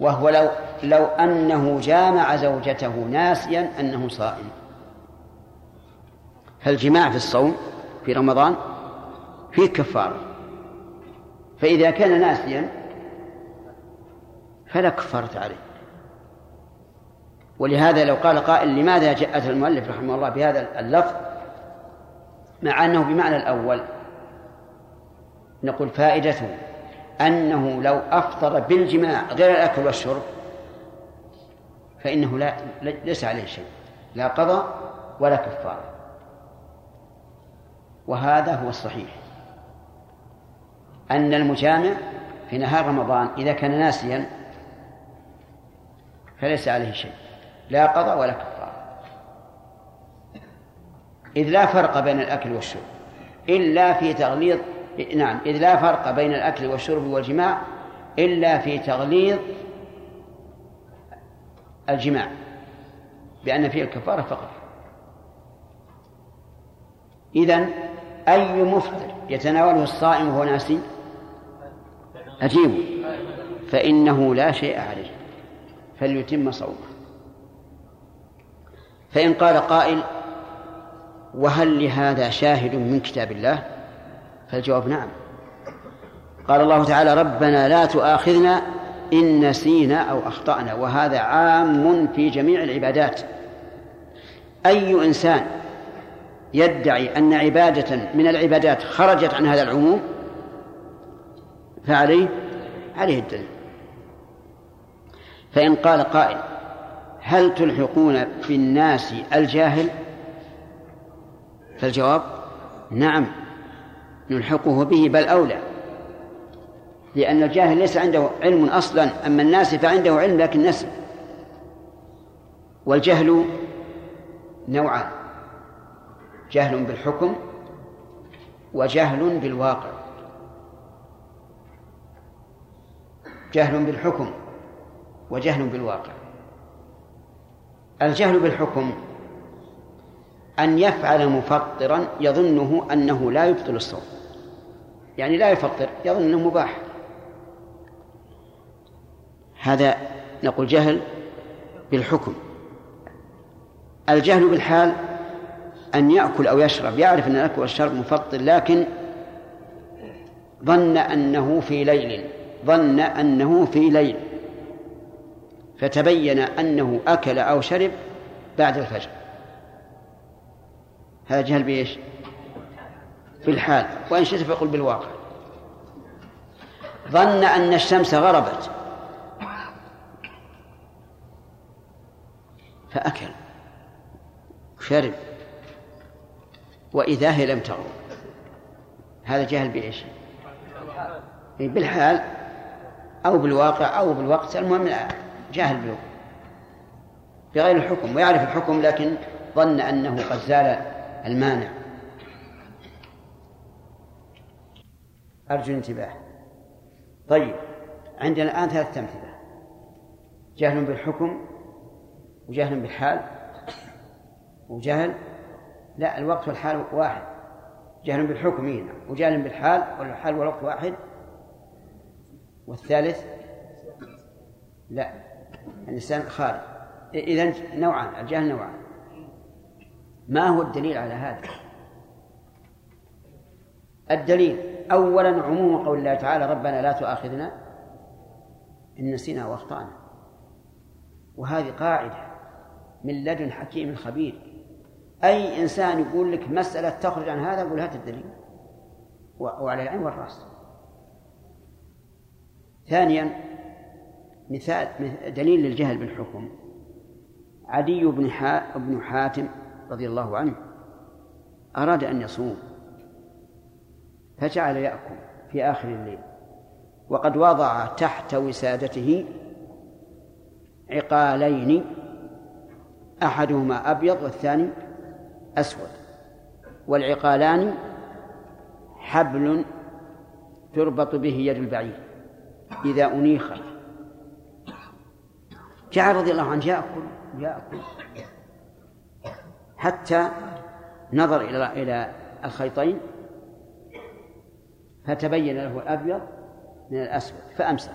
وهو لو لو أنه جامع زوجته ناسيا أنه صائم. فالجماع في الصوم في رمضان فيه كفارة. فإذا كان ناسيا فلا كفارة عليه. ولهذا لو قال قائل لماذا جاءت المؤلف رحمه الله بهذا اللفظ؟ مع أنه بمعنى الأول. نقول فائدته أنه لو أفطر بالجماع غير الأكل والشرب فإنه لا ليس عليه شيء لا قضاء ولا كفارة. وهذا هو الصحيح. أن المجامع في نهار رمضان إذا كان ناسيا فليس عليه شيء لا قضاء ولا كفارة. إذ لا فرق بين الأكل والشرب إلا في تغليظ نعم إذ لا فرق بين الأكل والشرب والجماع إلا في تغليظ الجماع بأن فيه الكفارة فقط. إذن أي مفطر يتناوله الصائم وهو ناسي؟ أجيبه فإنه لا شيء عليه فليتم صومه. فإن قال قائل وهل لهذا شاهد من كتاب الله؟ فالجواب نعم. قال الله تعالى ربنا لا تؤاخذنا إن نسينا أو أخطأنا وهذا عام في جميع العبادات. أي إنسان يدعي أن عبادة من العبادات خرجت عن هذا العموم؟ فعليه؟ عليه الدليل. فإن قال قائل هل تلحقون في الناس الجاهل؟ فالجواب نعم. نلحقه به بل أولى. لأن الجاهل ليس عنده علم أصلا أما الناس فعنده علم لكن نسي والجهل نوعان جهل بالحكم وجهل بالواقع. جهل بالحكم وجهل بالواقع. الجهل بالحكم أن يفعل مفطرا يظنه أنه لا يبطل الصوم. يعني لا يفطر يظن أنه مباح. هذا نقول جهل بالحكم. الجهل بالحال أن يأكل أو يشرب يعرف أن الأكل والشرب مفطر لكن ظن أنه في ليل ظن أنه في ليل. فتبين أنه أكل أو شرب بعد الفجر. هذا جهل بإيش؟ بالحال وإن شئت فقل بالواقع. ظن أن الشمس غربت. فأكل شرب وإذا هي لم تغرب. هذا جهل بإيش؟ بالحال أو بالواقع أو بالوقت. المهم جاهل بالوقت بغير الحكم ويعرف الحكم لكن ظن أنه قد زال المانع. أرجو الانتباه. طيب عندنا الآن ثلاثة أمثلة. جهل بالحكم وجهل بالحال. وجهل لا الوقت والحال واحد. جهل بالحكم هنا وجهل بالحال والحال والوقت واحد. والثالث لا الإنسان خارج إذا نوعان الجهل نوعان. ما هو الدليل على هذا؟ الدليل أولا عموم قول الله تعالى ربنا لا تؤاخذنا إن نسينا وأخطأنا. وهذه قاعدة من لدن حكيم خبير. أي إنسان يقول لك مسألة تخرج عن هذا يقول هات الدليل. وعلى العين والرأس. ثانيا مثال دليل للجهل بالحكم. عدي بن بن حاتم رضي الله عنه أراد أن يصوم. فجعل يأكل في آخر الليل. وقد وضع تحت وسادته عقالين أحدهما أبيض والثاني أسود. والعقالان حبل تربط به يد البعير إذا أنيخت. جعل رضي الله عنه يأكل يأكل حتى نظر إلى إلى الخيطين فتبين له الأبيض من الأسود فأمسك.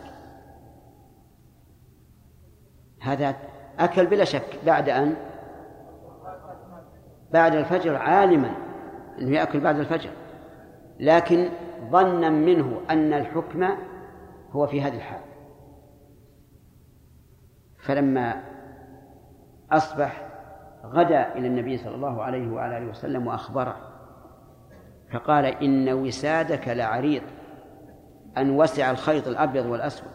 هذا أكل بلا شك بعد أن بعد الفجر عالما أنه يأكل بعد الفجر. لكن ظنا منه أن الحكم هو في هذه الحال. فلما أصبح غدا إلى النبي صلى الله عليه وعلى آله وسلم وأخبره فقال إن وسادك لعريض أن وسع الخيط الأبيض والأسود.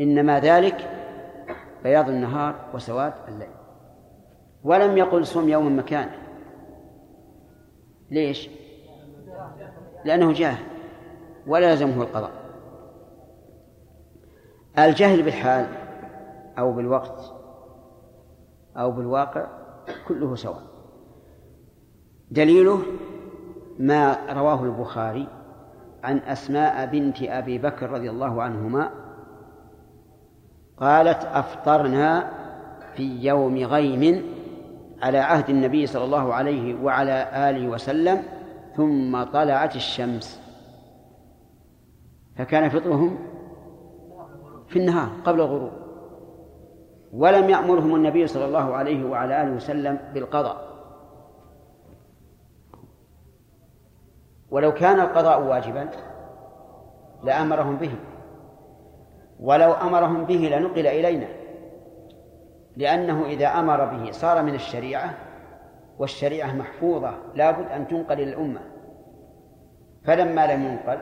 إنما ذلك بياض النهار وسواد الليل. ولم يقل صم يوم مكانه. ليش؟ لأنه جاهل ولا يلزمه القضاء. الجهل بالحال أو بالوقت أو بالواقع كله سواء دليله ما رواه البخاري عن أسماء بنت أبي بكر رضي الله عنهما قالت أفطرنا في يوم غيم على عهد النبي صلى الله عليه وعلى آله وسلم ثم طلعت الشمس. فكان فطرهم في النهار قبل الغروب ولم يأمرهم النبي صلى الله عليه وعلى آله وسلم بالقضاء. ولو كان القضاء واجبا لأمرهم به. ولو أمرهم به لنقل إلينا لأنه إذا أمر به صار من الشريعة والشريعة محفوظة لابد أن تنقل إلى الأمة. فلما لم ينقل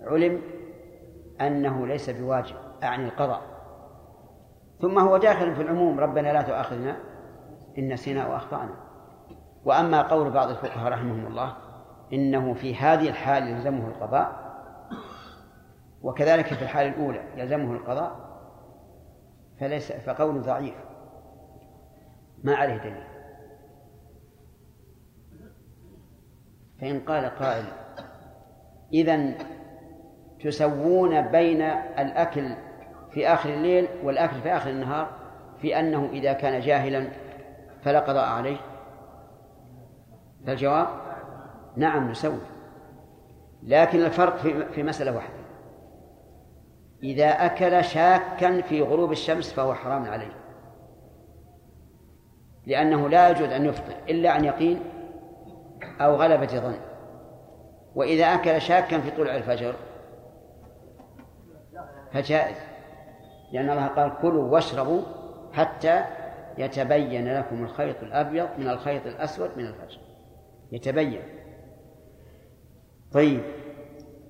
علم أنه ليس بواجب أعني القضاء. ثم هو داخل في العموم ربنا لا تؤاخذنا إن نسينا وأخطأنا وأما قول بعض الفقهاء رحمهم الله إنه في هذه الحال يلزمه القضاء وكذلك في الحال الأولى يلزمه القضاء فليس فقول ضعيف. ما عليه دليل. فإن قال قائل إذا تسوون بين الأكل في آخر الليل والأكل في آخر النهار في أنه إذا كان جاهلا فلا قضاء عليه. فالجواب نعم نسوي. لكن الفرق في في مسألة واحدة. إذا أكل شاكا في غروب الشمس فهو حرام عليه. لأنه لا يجوز أن يفطر إلا عن يقين أو غلبة ظن. وإذا أكل شاكا في طلوع الفجر فجائز. لأن الله قال كلوا واشربوا حتى يتبين لكم الخيط الأبيض من الخيط الأسود من الفجر. يتبين. طيب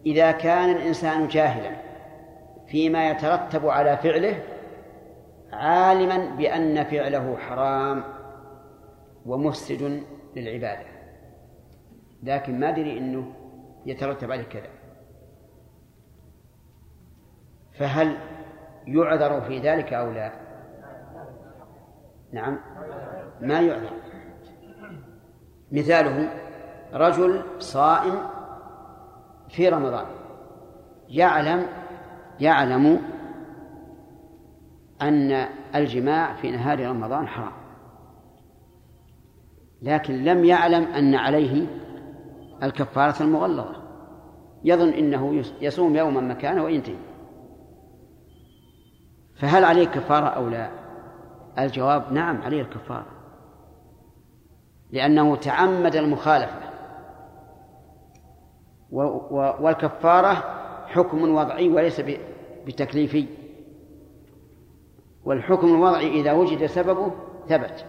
إذا كان الإنسان جاهلا فيما يترتب على فعله عالما بأن فعله حرام ومفسد للعبادة. لكن ما دري أنه يترتب عليه كذا. فهل يعذر في ذلك أو لا؟ نعم. ما يعذر. مثاله رجل صائم في رمضان. يعلم يعلم أن الجماع في نهار رمضان حرام. لكن لم يعلم أن عليه الكفارة المغلظة. يظن أنه يصوم يوما مكانه وينتهي. فهل عليه كفارة أو لا؟ الجواب نعم عليه الكفارة. لأنه تعمد المخالفة. والكفارة حكم وضعي وليس بتكليفي. والحكم الوضعي إذا وجد سببه ثبت.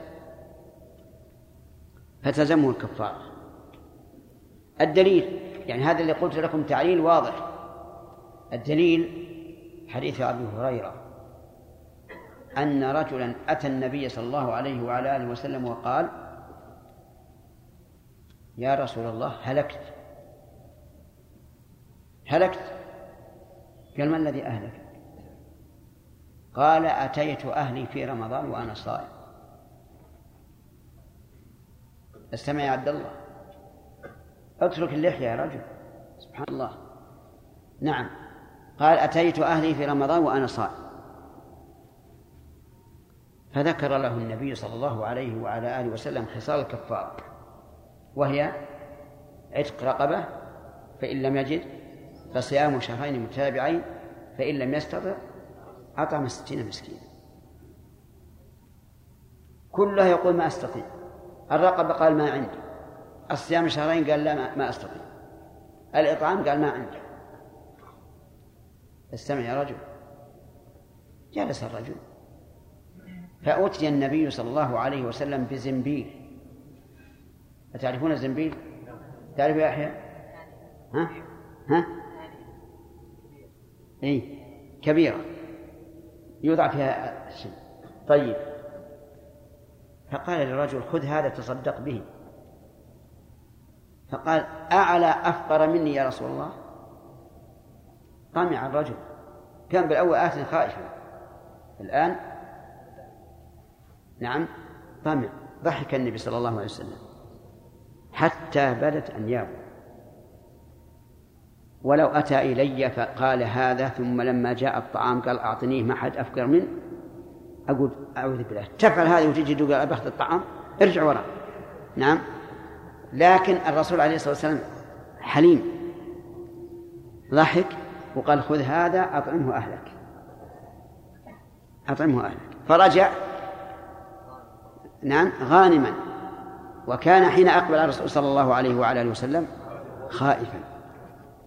فتلزمه الكفارة. الدليل يعني هذا اللي قلت لكم تعليل واضح. الدليل حديث أبي هريرة أن رجلا أتى النبي صلى الله عليه وعلى آله وسلم وقال يا رسول الله هلكت. هلكت. قال ما الذي أهلك؟ قال أتيت أهلي في رمضان وأنا صائم. استمع يا عبد الله. اترك اللحية يا رجل. سبحان الله. نعم. قال أتيت أهلي في رمضان وأنا صائم. فذكر له النبي صلى الله عليه وعلى آله وسلم خصال الكفارة وهي عتق رقبة فإن لم يجد فصيام شهرين متابعين فإن لم يستطع أطعم ستين مسكينا. كلها يقول ما أستطيع. الرقبة قال ما عندي. الصيام شهرين قال لا ما أستطيع. الإطعام قال ما عندي. استمع يا رجل. جلس الرجل. فأتي النبي صلى الله عليه وسلم بزنبيل. أتعرفون الزنبيل؟ تعرف يا يحيى؟ ها؟ ها؟ اي كبيرة. يوضع فيها الشيء طيب. فقال للرجل خذ هذا تصدق به. فقال أعلى أفقر مني يا رسول الله؟ طمع الرجل. كان بالأول آت خائفا. الآن؟ نعم. طمع ضحك النبي صلى الله عليه وسلم. حتى بدت أنيابه ولو أتى إلي فقال هذا ثم لما جاء الطعام قال أعطنيه ما حد أفقر منه أقول أعوذ بالله. تفعل هذا وتجي تقول أبخذ الطعام ارجع وراء. نعم. لكن الرسول عليه الصلاة والسلام حليم. ضحك وقال خذ هذا أطعمه أهلك. أطعمه أهلك. فرجع. نعم. غانما. وكان حين أقبل الرسول صلى الله عليه وعلى آله وسلم خائفا.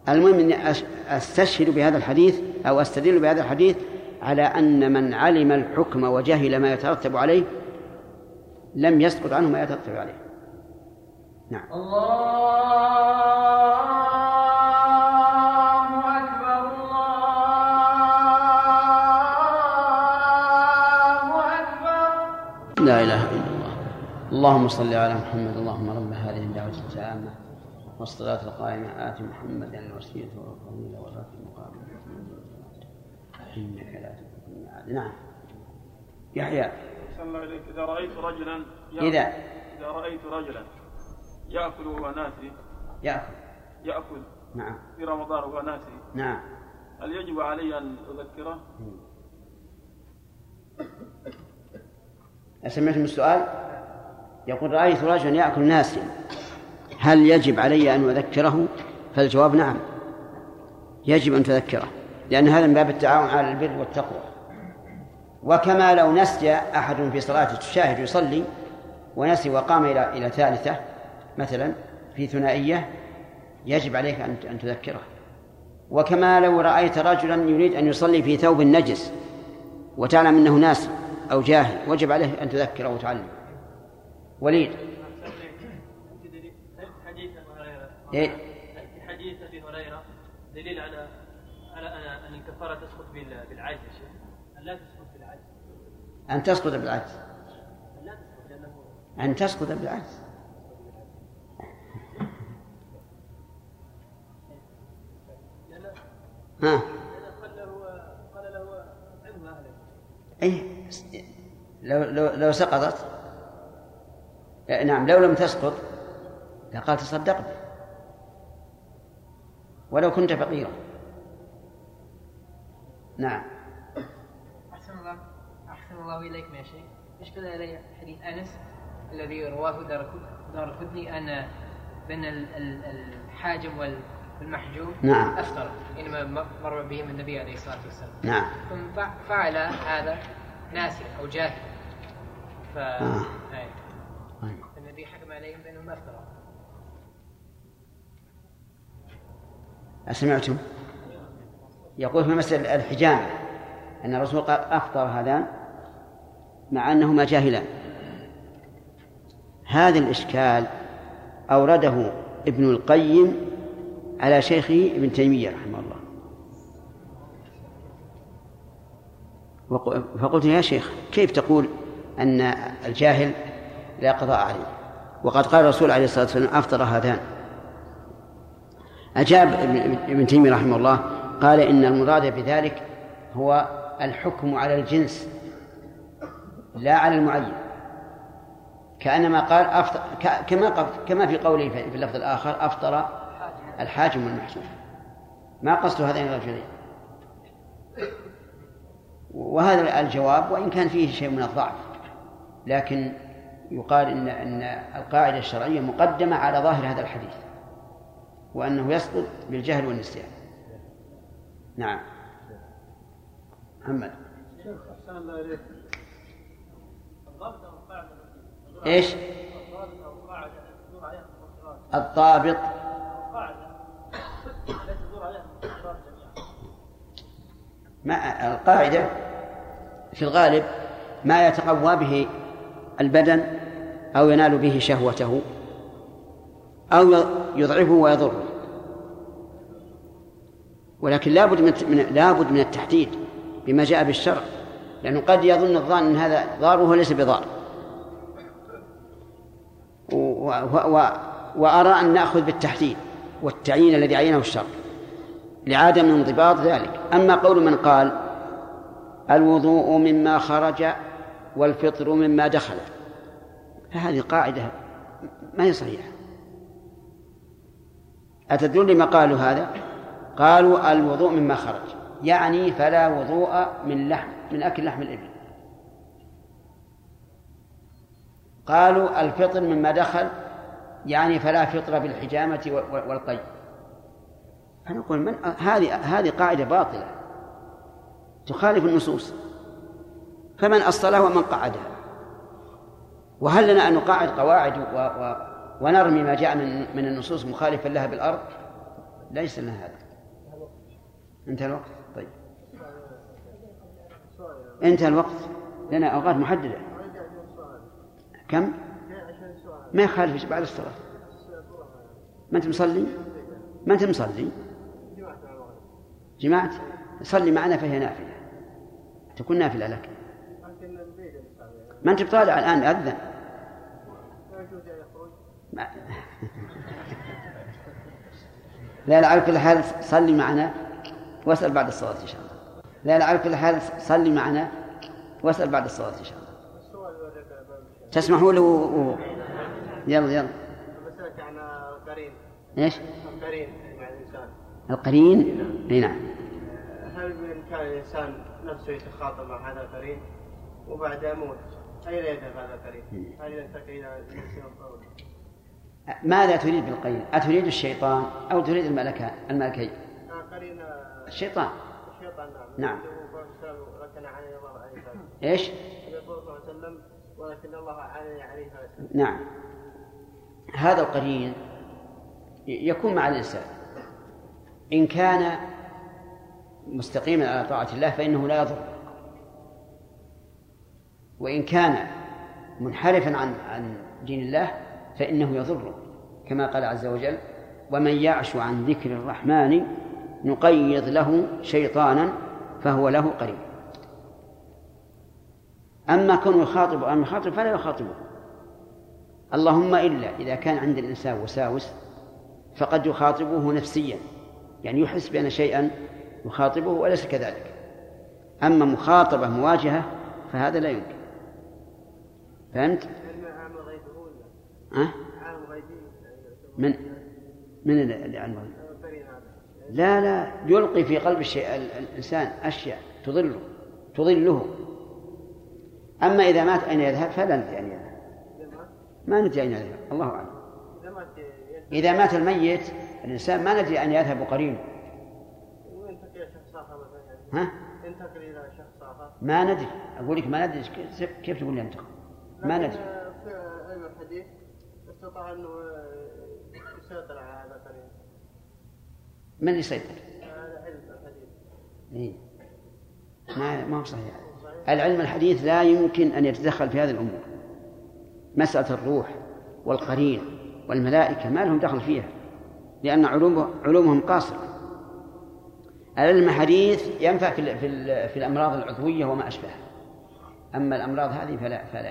المهم أني أستشهد بهذا الحديث أو أستدل بهذا الحديث على أن من علم الحكم وجهل ما يترتب عليه لم يسقط عنه ما يترتب عليه. نعم. الله اللهم صل على محمد اللهم رب هذه الدعوة التامة والصلاة القائمة آت محمدا الوسيلة والفضيلة والرفع المقام إنك لا الميعاد. نعم. يحيى. الله إذا رأيت رجلا إذا إذا رأيت رجلا يأكل وهو ناسي يأكل. يأكل نعم. في رمضان وهو ناسي. نعم. هل يجب علي أن أذكره؟ سمعتم السؤال؟ يقول رأيت رجلا يأكل ناسيا هل يجب علي أن أذكره؟ فالجواب نعم. يجب أن تذكره لأن هذا من باب التعاون على البر والتقوى. وكما لو نسي أحد في صلاته تشاهد يصلي ونسي وقام إلى إلى ثالثة مثلا في ثنائية يجب عليك أن تذكره. وكما لو رأيت رجلا يريد أن يصلي في ثوب نجس وتعلم أنه ناس أو جاهل وجب عليه أن تذكره وتعلم وليد. إيه؟ حديث أبي هريرة دليل على على أن- أن الكفارة تسقط بال- بالعجز يا شيخ. أن لا تسقط بالعجز. أن تسقط بالعجز. لا تسقط بالعجز. ها؟ قال له قال له أي لو لو لو سقطت نعم لو لم تسقط لقال تصدق به ولو كنت فقيرا. نعم. أحسن الله أحسن الله إليكم يا شيخ. أشكل علي حديث أنس الذي رواه دار دار كدني أن بين ال- ال- الحاجم وال- والمحجوم نعم. أفطر إنما مر بهم النبي عليه الصلاة والسلام. نعم. ثم فع- فعل هذا ناسي أو جاهل ف آه. أي. طيب. النبي حكم عليهم بأنهم أسمعتم؟ يقول في مسألة الحجامة أن الرسول قال أفطر هذان مع أنهما جاهلان. هذا الإشكال أورده ابن القيم على شيخه ابن تيمية رحمه الله. فقلت يا شيخ كيف تقول أن الجاهل لا قضاء عليه؟ وقد قال الرسول عليه الصلاة والسلام أفطر هذان. أجاب ابن- تيمية رحمه الله قال إن المراد بذلك هو الحكم على الجنس لا على المعين. كأنما قال أفطر كما كما في قوله في في اللفظ الآخر أفطر الحاجم والمحجوم. ما قصد هذين الرجلين؟ وهذا الجواب وإن كان فيه شيء من الضعف لكن يقال إن أن القاعدة الشرعية مقدمة على ظاهر هذا الحديث وأنه يسقط بالجهل والنسيان. نعم. محمد. شيخ أحسن الله إليك. الضابط أو القاعدة؟ إيش؟ الضابط أو القاعدة تدور عليها الضابط. ما القاعدة في الغالب ما يتقوى به البدن أو ينال به شهوته أو يضعفه ويضره. ولكن لابد من لابد من التحديد بما جاء بالشرع لأنه قد يظن الظان أن هذا ضار وهو ليس بضار. و و وأرى أن نأخذ بالتحديد والتعيين الذي عينه الشرع لعدم انضباط ذلك. أما قول من قال الوضوء مما خرج والفطر مما دخل. فهذه قاعدة ما هي صحيحة. أتدرون لما قالوا هذا؟ قالوا الوضوء مما خرج. يعني فلا وضوء من لحم من أكل لحم الإبل. قالوا الفطر مما دخل يعني فلا فطر بالحجامة وال- والقي. فنقول من هذه هذه قاعدة باطلة. تخالف النصوص. فمن أصلها ومن قعدها وهل لنا أن نقاعد قواعد و و ونرمي ما جاء من من النصوص مخالفا لها بالأرض؟ ليس لنا هذا. انتهى الوقت؟ طيب. انتهى الوقت. لنا أوقات محددة. كم؟ ما يخالف بعد الصلاة. ما أنت مصلي؟ ما أنت مصلي؟ جماعة. صلي معنا فهي نافلة. تكون نافلة لك. ما أنت بطالع الآن أذن لا لا على كل حال صلي معنا واسأل بعد الصلاة إن شاء الله. لا لا على كل حال صلي معنا واسأل بعد الصلاة إن شاء الله. تسمحوا له؟ و... و... يلا يلا. مسألة عن القرين إيش؟ القرين؟ مع الإنسان القرين إي نعم. هل بإمكان الإنسان نفسه يتخاطب مع هذا القرين وبعد يموت هذا القول؟ ماذا تريد بالقرين؟ أتريد الشيطان أو تريد الملكان الملكين؟ قرين الشيطان الشيطان نعم نعم. عليه الله عليه إيش؟ يقول صلى الله عليه وسلم ولكن الله عليه نعم هذا القرين يكون مع الإنسان إن كان مستقيما على طاعة الله فإنه لا يضر وإن كان منحرفا عن عن دين الله فإنه يضره كما قال عز وجل ومن يعش عن ذكر الرحمن نقيض له شيطانا فهو له قريب. أما كونه يخاطب أو يخاطب فلا يخاطبه. اللهم إلا إذا كان عند الإنسان وساوس فقد يخاطبه نفسيا يعني يحس بأن شيئا يخاطبه وليس كذلك. أما مخاطبة مواجهة فهذا لا يمكن. فهمت؟ غيبي من من اللي علم الغيب؟ لا لا يلقي في قلب الشيء ال- الإنسان أشياء تضله تضله. أما إذا مات أين يذهب؟ فلا ندري أين يذهب. ما ندري أين يذهب الله أعلم. إذا مات الميت الإنسان ما ندري أين يذهب قرينه ها؟ ما ندري. أقول لك ما ندري كيف- تقول لي ينتقل ما لكن ندري في علم الحديث. استطاع أنه يسيطر على هذا القرين من يسيطر؟ هذا علم الحديث. إيه. ما ما هو صحيح. العلم الحديث لا يمكن أن يتدخل في هذه الأمور. مسألة الروح والقرين والملائكة ما لهم دخل فيها لأن علوم علومهم قاصرة. العلم الحديث ينفع في في, ال- في الأمراض العضوية وما أشبهها. أما الأمراض هذه فلا فلا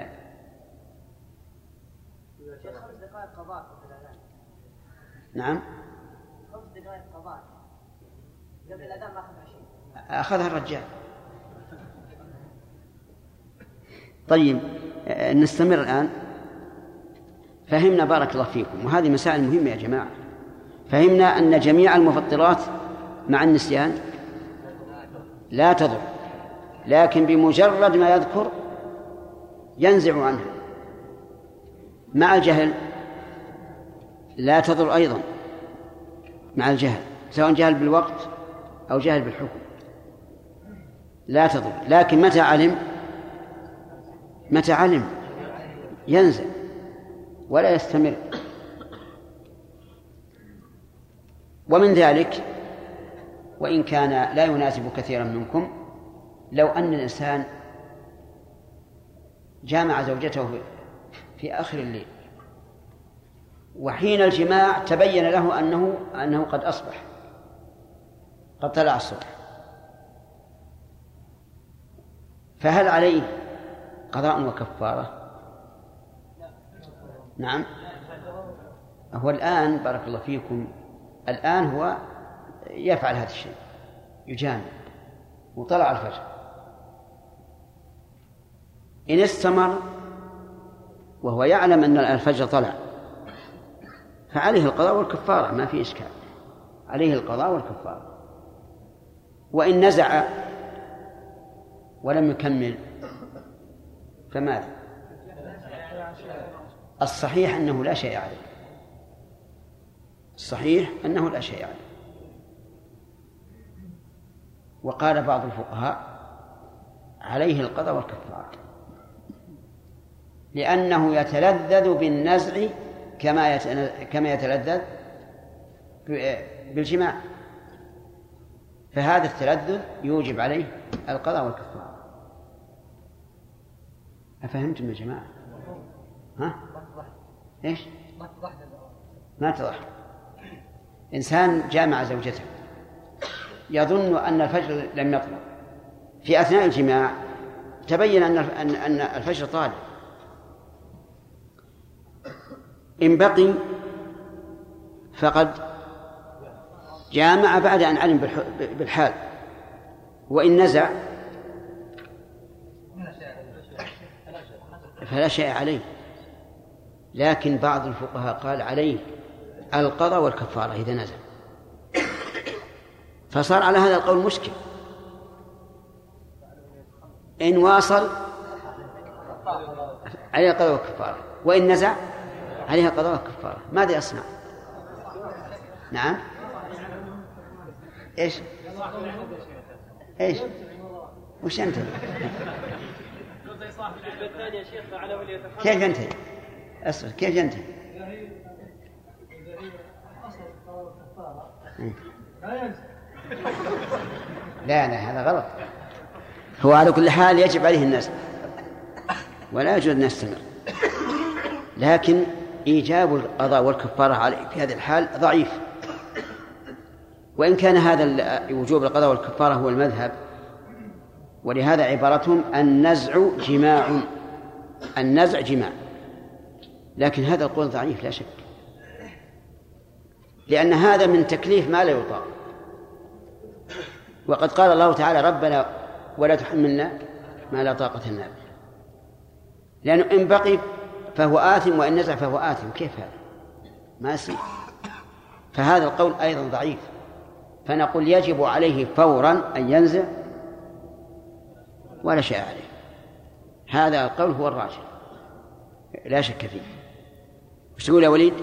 ينفع شيخ خمس دقائق قضاء في الأذان. نعم. خمس دقائق قضاء. قبل الأذان ما أخذ عشرين. أخذها الرجال. طيب آه، نستمر الآن. فهمنا بارك الله فيكم وهذه مسائل مهمة يا جماعة. فهمنا أن جميع المفطرات مع النسيان لا تضر لكن بمجرد ما يذكر ينزع عنها. مع الجهل لا تضر أيضا مع الجهل سواء جهل بالوقت أو جهل بالحكم. لا تضر لكن متى علم؟ متى علم؟ ينزل ولا يستمر. ومن ذلك وإن كان لا يناسب كثيرا منكم لو أن الإنسان جامع زوجته في- آخر الليل وحين الجماع تبين له أنه أنه قد أصبح. قد طلع الصبح. فهل عليه قضاء وكفارة؟ نعم. هو الآن بارك الله فيكم الآن هو يفعل هذا الشيء يجامع وطلع الفجر. إن استمر وهو يعلم أن الفجر طلع فعليه القضاء والكفارة ما في إشكال. عليه القضاء والكفارة. وإن نزع ولم يكمل فماذا؟ الصحيح أنه لا شيء عليه. الصحيح أنه لا شيء عليه. وقال بعض الفقهاء عليه القضاء والكفارة. لأنه يتلذذ بالنزع كما كما يتلذذ بالجماع فهذا التلذذ يوجب عليه القضاء والكفارة أفهمتم يا جماعة؟ ها؟ إيش؟ ما اتضح إنسان جامع زوجته يظن أن الفجر لم يطلع في أثناء الجماع تبين أن أن الفجر طالع إن بقي فقد جامع بعد أن علم بالح- بالحال وإن نزع فلا شيء عليه. لكن بعض الفقهاء قال عليه القضاء والكفارة إذا نزل فصار على هذا القول مشكل. إن واصل عليه القضاء والكفارة وإن نزع عليها القضاء والكفارة ماذا يصنع؟ نعم إيش؟ إيش؟ وش ولي كيف ينتهي؟ أصبر كيف ينتهي؟ لا لا هذا غلط هو على كل حال يجب عليه الناس ولا يجوز أن يستمر لكن إيجاب القضاء والكفارة عليه. في هذه الحال ضعيف. وإن كان هذا وجوب القضاء والكفارة هو المذهب ولهذا عبارتهم النزع جماع. النزع جماع. لكن هذا القول ضعيف لا شك. لأن هذا من تكليف ما لا يطاق. وقد قال الله تعالى ربنا ولا تحملنا ما لا طاقة لنا به. لأنه إن بقي فهو آثم وإن نزع فهو آثم. كيف هذا؟ ما يصير فهذا القول أيضا ضعيف. فنقول يجب عليه فورا أن ينزع ولا شيء عليه. هذا القول هو الراجح. لا شك فيه. وش تقول يا وليد؟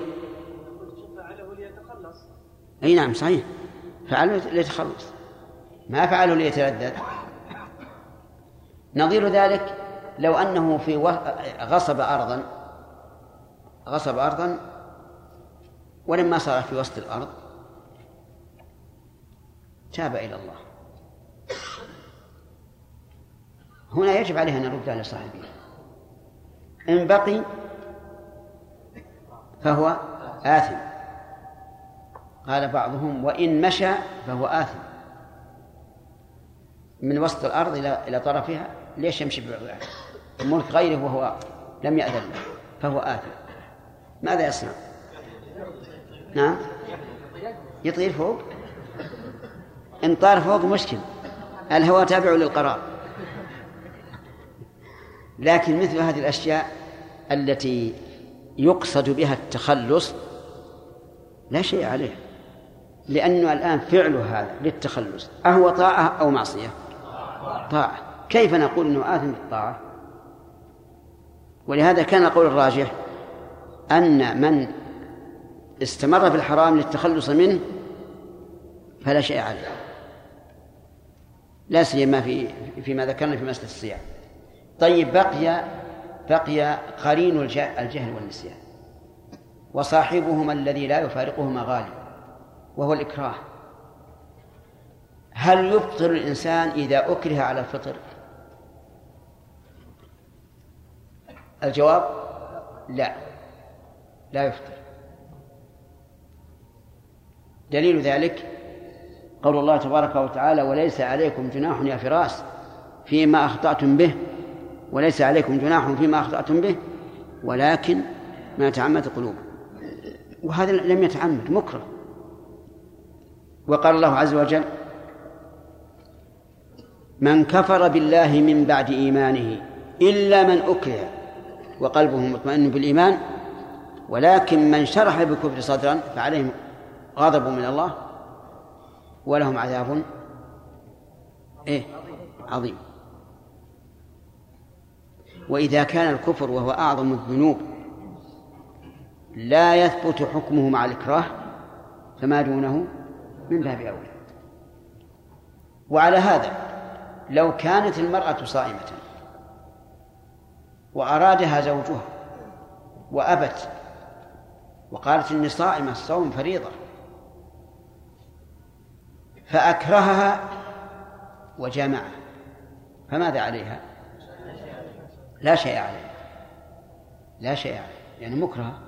فعله ليتخلص أي نعم صحيح. فعله ليتخلص. ما فعله ليتلذذ نظير ذلك لو أنه في غصب ارضا غصب ارضا ولما صار في وسط الأرض تاب إلى الله. هنا يجب عليه أن يردها لصاحبه إن بقي فهو آثم. قال بعضهم وإن مشى فهو آثم. من وسط الأرض إلى إلى طرفها ليش يمشي بملك غيره وهو لم يأذن له فهو آثم. ماذا يصنع؟ نعم يطير فوق؟ إن طار فوق مشكل. الهواء تابع للقرار. لكن مثل هذه الأشياء التي يقصد بها التخلص لا شيء عليه. لأنه الآن فعله هذا للتخلص. أهو طاعة أو معصية؟ طاعة. كيف نقول أنه آثم بالطاعة؟ ولهذا كان القول الراجح أن من استمر في الحرام للتخلص منه فلا شيء عليه. لا سيما في فيما ذكرنا في مسألة الصيام. طيب بقي بقي قرين الجهل والنسيان. وصاحبهما الذي لا يفارقهما غالب وهو الإكراه. هل يفطر الإنسان إذا أكره على الفطر؟ الجواب لا. لا يفطر. دليل ذلك قول الله تبارك وتعالى وليس عليكم جناح يا فراس فيما أخطأتم به وليس عليكم جناح فيما أخطأتم به ولكن ما تعمد قلوب وهذا لم يتعمد مكره. وقال الله عز وجل من كفر بالله من بعد إيمانه إلا من أكره. وقلبه مطمئن بالإيمان ولكن من شرح بالكفر صدرا فعليهم غضب من الله ولهم عذاب إيه؟ عظيم. وإذا كان الكفر وهو أعظم الذنوب لا يثبت حكمه مع الإكراه فما دونه من باب أولى. وعلى هذا لو كانت المرأة صائمة وأرادها زوجها وأبت وقالت إني صائمة الصوم فريضة. فأكرهها وجامعها فماذا عليها؟ لا شيء عليه لا شيء عليه يعني مكره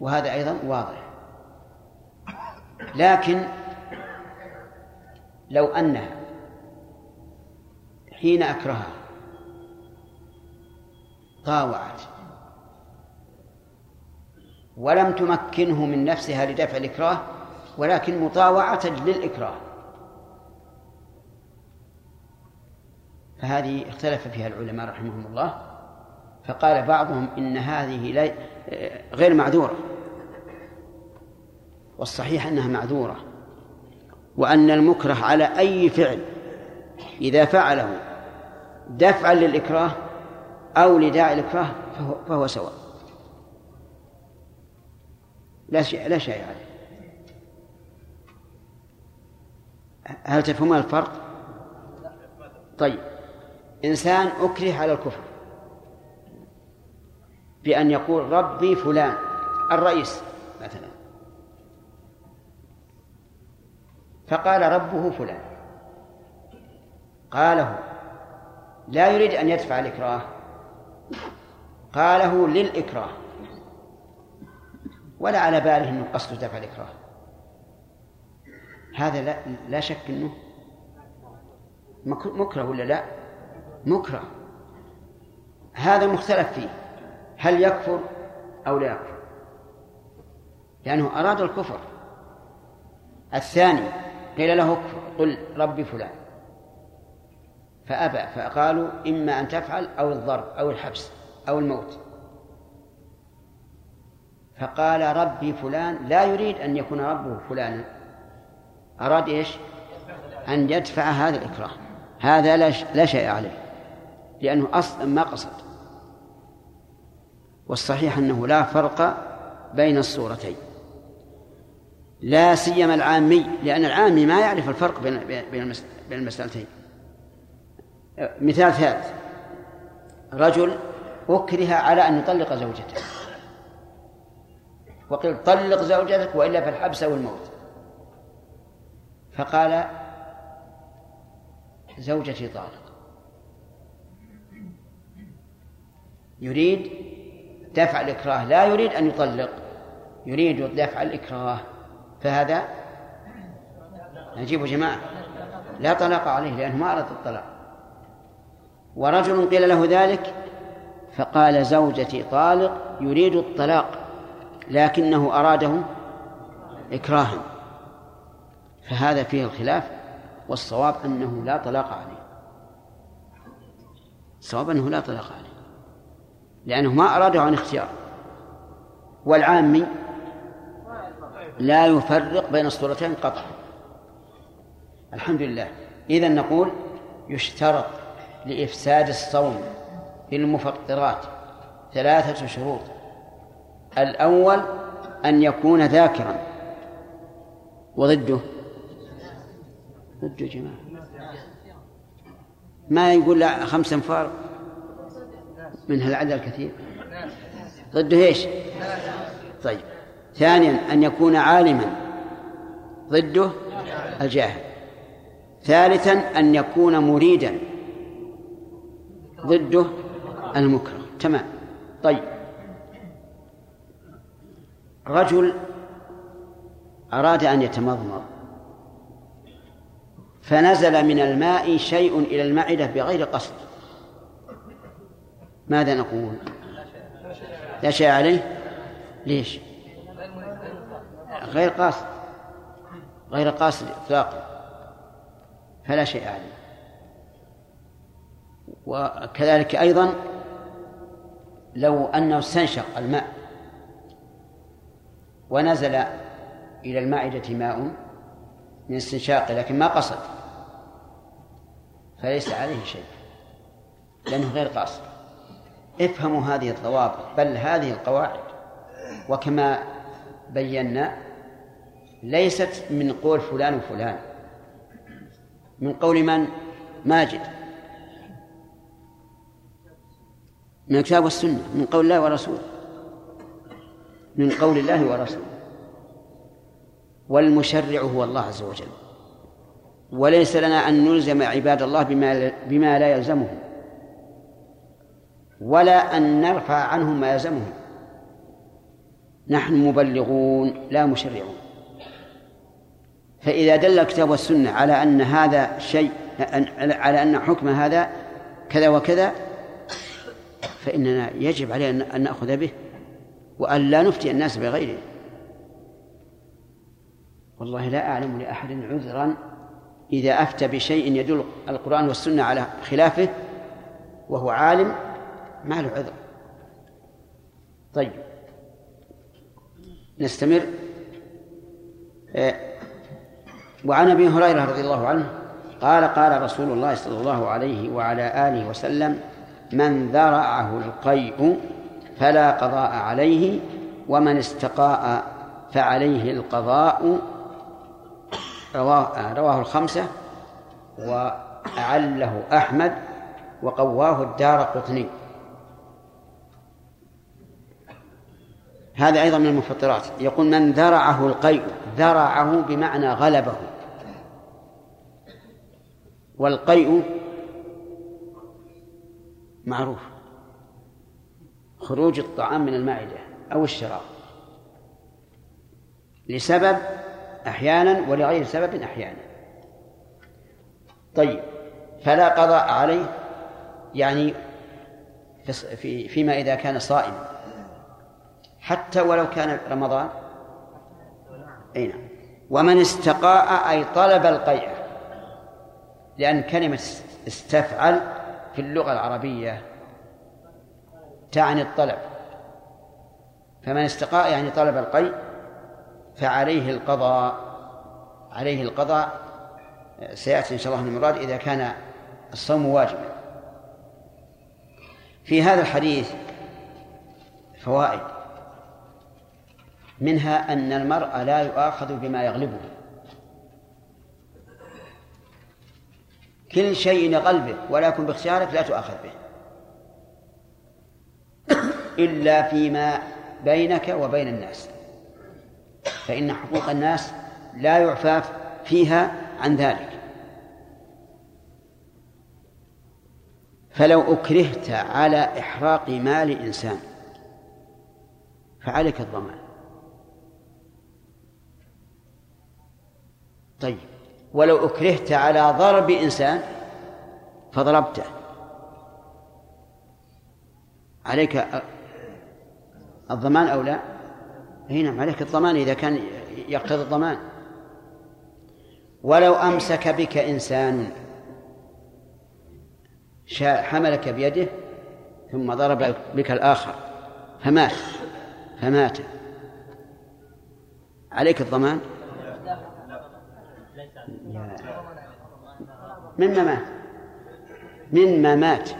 وهذا أيضا واضح. لكن لو أنها حين أكرهها طاوعت. ولم تمكنه من نفسها لدفع الإكراه ولكن مطاوعة للإكراه. فهذه اختلف فيها العلماء رحمهم الله فقال بعضهم إن هذه غير معذورة. والصحيح أنها معذورة وأن المكره على أي فعل إذا فعله دفعا للإكراه أو لداعي الإكراه فهو, فهو سواء. لا شيء لا شيء عليه. هل تفهمون الفرق؟ طيب. إنسان أكره على الكفر بأن يقول ربي فلان الرئيس مثلا. فقال ربه فلان. قاله لا يريد أن يدفع الإكراه. قاله للإكراه. ولا على باله أنه قصد دفع الإكراه. هذا لا, لا شك أنه مكره ولا لا؟ مكره. هذا مختلف فيه. هل يكفر أو لا يكفر؟ لأنه أراد الكفر. الثاني قيل له قل ربي فلان. فأبى فقالوا إما أن تفعل أو الضرب أو الحبس. أو الموت. فقال ربي فلان لا يريد أن يكون ربه فلانا أراد إيش؟ أن يدفع هذا الإكراه. هذا لا شيء عليه لأنه أصلا ما قصد. والصحيح أنه لا فرق بين الصورتين. لا سيما العامي لأن العامي ما يعرف الفرق بين بين المسألتين. مثال ثالث. رجل أكره على أن يطلق زوجته. وقيل طلق زوجتك وإلا فالحبس أو الموت. فقال زوجتي طالق. يريد دفع الإكراه لا يريد أن يطلق يريد دفع الإكراه. فهذا نجيب جماعة. لا طلاق عليه لأنه ما أراد الطلاق. ورجل قيل له ذلك فقال زوجتي طالق يريد الطلاق لكنه أراده إكراها. فهذا فيه الخلاف والصواب أنه لا طلاق عليه. الصواب أنه لا طلاق عليه لأنه ما أراده عن اختيار. والعامي لا يفرق بين الصورتين قطعا. الحمد لله. إذا نقول يشترط لإفساد الصوم بالمفطرات ثلاثة شروط. الأول أن يكون ذاكرا. وضده؟ ضده جماعة. ما يقول لا خمس أنفار؟ من هالعدد الكثير؟ ضده إيش؟ طيب. ثانيا أن يكون عالما. ضده؟ الجاهل. ثالثا أن يكون مريدا. ضده؟ المكره. تمام. طيب. رجل أراد أن يتمضمض. فنزل من الماء شيء إلى المعدة بغير قصد. ماذا نقول؟ لا شيء عليه؟ ليش؟ غير قاصد. غير قاصد إطلاقا. فلا شيء عليه. وكذلك أيضا لو أنه استنشق الماء ونزل إلى المعدة ماء من استنشاقه لكن ما قصد فليس عليه شيء لأنه غير قاصد. افهموا هذه الضوابط بل هذه القواعد. وكما بينا ليست من قول فلان وفلان. من قول من؟ ماجد. من الكتاب والسنة من قول الله ورسوله. من قول الله ورسوله. والمشرع هو الله عز وجل. وليس لنا أن نلزم عباد الله بما بما لا يلزمهم. ولا أن نرفع عنهم ما يلزمهم. نحن مبلغون لا مشرعون. فإذا دل الكتاب والسنة على أن هذا شيء على أن حكم هذا كذا وكذا فإننا يجب علينا أن نأخذ به وأن لا نفتي الناس بغيره. والله لا أعلم لأحد عذرا إذا أفتى بشيء يدل القرآن والسنة على خلافه وهو عالم ما له عذر. طيب. نستمر. آه، وعن أبي هريرة رضي الله عنه قال قال رسول الله صلى الله عليه وعلى آله وسلم من ذرعه القيء فلا قضاء عليه ومن استقاء فعليه القضاء. رواه, رواه الخمسة وأعله أحمد وقواه الدار قطني. هذا أيضا من المفطرات. يقول من ذرعه القيء ذرعه بمعنى غلبه. والقيء معروف. خروج الطعام من المعدة أو الشراب. لسبب أحيانا ولغير سبب أحيانا. طيب فلا قضاء عليه يعني في فيما إذا كان صائما حتى ولو كان رمضان. أي نعم. ومن استقاء أي طلب القيء لأن كلمة استفعل في اللغة العربية تعني الطلب. فمن استقاء يعني طلب القيء فعليه القضاء عليه القضاء سيأتي إن شاء الله المراد إذا كان الصوم واجبا. في هذا الحديث فوائد. منها أن المرء لا يؤاخذ بما يغلبه. كل شيء يغلبك ولا يكن باختيارك لا تؤاخذ به. إلا فيما بينك وبين الناس. فإن حقوق الناس لا يعفى فيها عن ذلك. فلو أكرهت على إحراق مال إنسان فعليك الضمان. طيب. ولو أكرهت على ضرب إنسان فضربته. عليك الضمان أو لا؟ هنا نعم عليك الضمان إذا كان يقتضي الضمان. ولو أمسك بك إنسان حملك بيده ثم ضرب بك الآخر فمات فمات. عليك الضمان؟ مما مات مما مات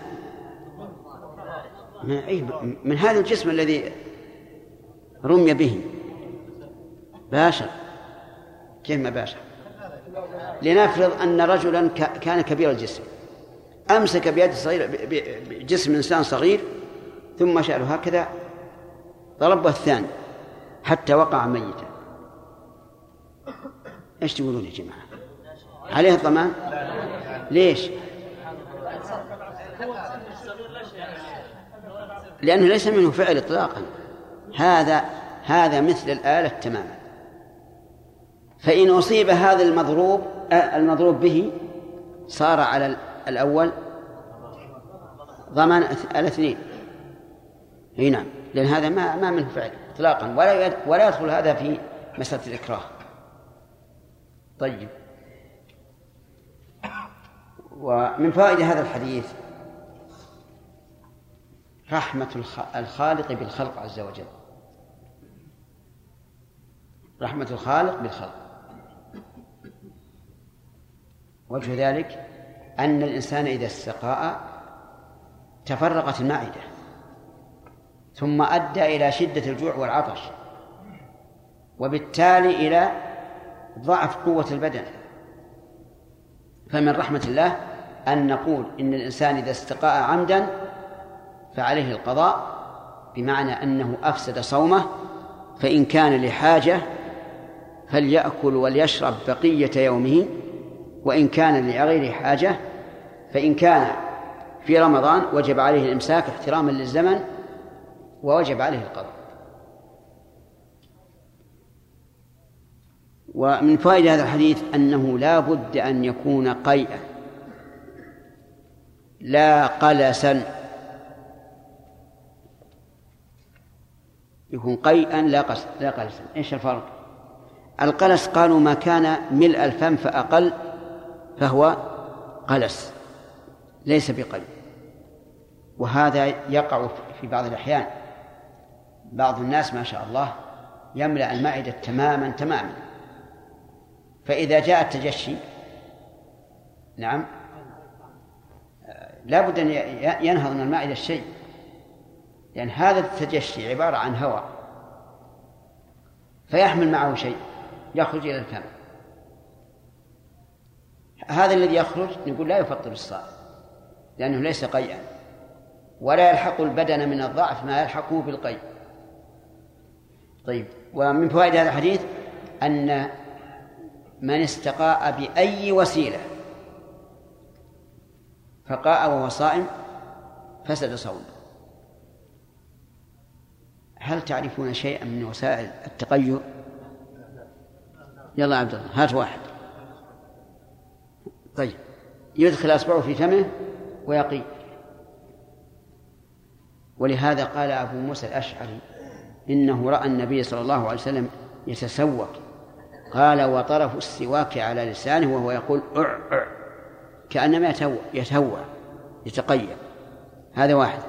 من هذا الجسم الذي رمي به. باشر. كيف ما باشر. لنفرض أن رجلا كان كبير الجسم. أمسك بيد صغير بجسم إنسان صغير ثم شعره هكذا ضربه الثاني حتى وقع ميتا. إيش تقولون يا جماعة؟ عليه الضمان؟ ليش؟ لأنه ليس منه فعل إطلاقا. هذا هذا مثل الآلة تماما. فإن أصيب هذا المضروب المضروب به صار على الأول ضمان الاثنين. أي نعم. لأن هذا ما ما منه فعل إطلاقا. ولا ولا يدخل هذا في مسألة الإكراه. طيب. ومن فوائد هذا الحديث رحمة الخالق بالخلق عز وجل. رحمة الخالق بالخلق. وجه ذلك أن الإنسان إذا استقاء تفرقت المعدة ثم أدى إلى شدة الجوع والعطش وبالتالي إلى ضعف قوة البدن. فمن رحمة الله أن نقول إن الإنسان إذا استقاء عمدا فعليه القضاء بمعنى أنه أفسد صومه فإن كان لحاجة فليأكل وليشرب بقية يومه وإن كان لغير حاجة فإن كان في رمضان وجب عليه الإمساك احتراما للزمن ووجب عليه القضاء. ومن فوائد هذا الحديث أنه لا بد أن يكون قيئا لا قلسا. يكون قيئا لا قلسا لا قلسا. إيش الفرق؟ القلس قالوا ما كان ملء الفم فأقل فهو قلس ليس بقيء. وهذا يقع في بعض الأحيان. بعض الناس ما شاء الله يملأ المعدة تماما تماما. فإذا جاء التجشي نعم لا بد أن ينهض من المعدة الشيء لأن هذا التجشي عبارة عن هواء فيحمل معه شيء يخرج إلى الفم هذا الذي يخرج نقول لا يفطر الصائم لأنه ليس قيئا ولا يلحق البدن من الضعف ما يلحقه بالقيء. طيب ومن فوائد هذا الحديث أن من استقاء بأي وسيلة. فقاء وهو صائم فسد صومه هل تعرفون شيئا من وسائل التقيؤ؟ يلا عبد الله هات واحد. طيب يدخل أصبعه في فمه ويقي. ولهذا قال أبو موسى الأشعري إنه رأى النبي صلى الله عليه وسلم يتسوق قال وطرف السواك على لسانه وهو يقول أع أع. كأنما يتهوى يتهوى يتقيأ. هذا واحد.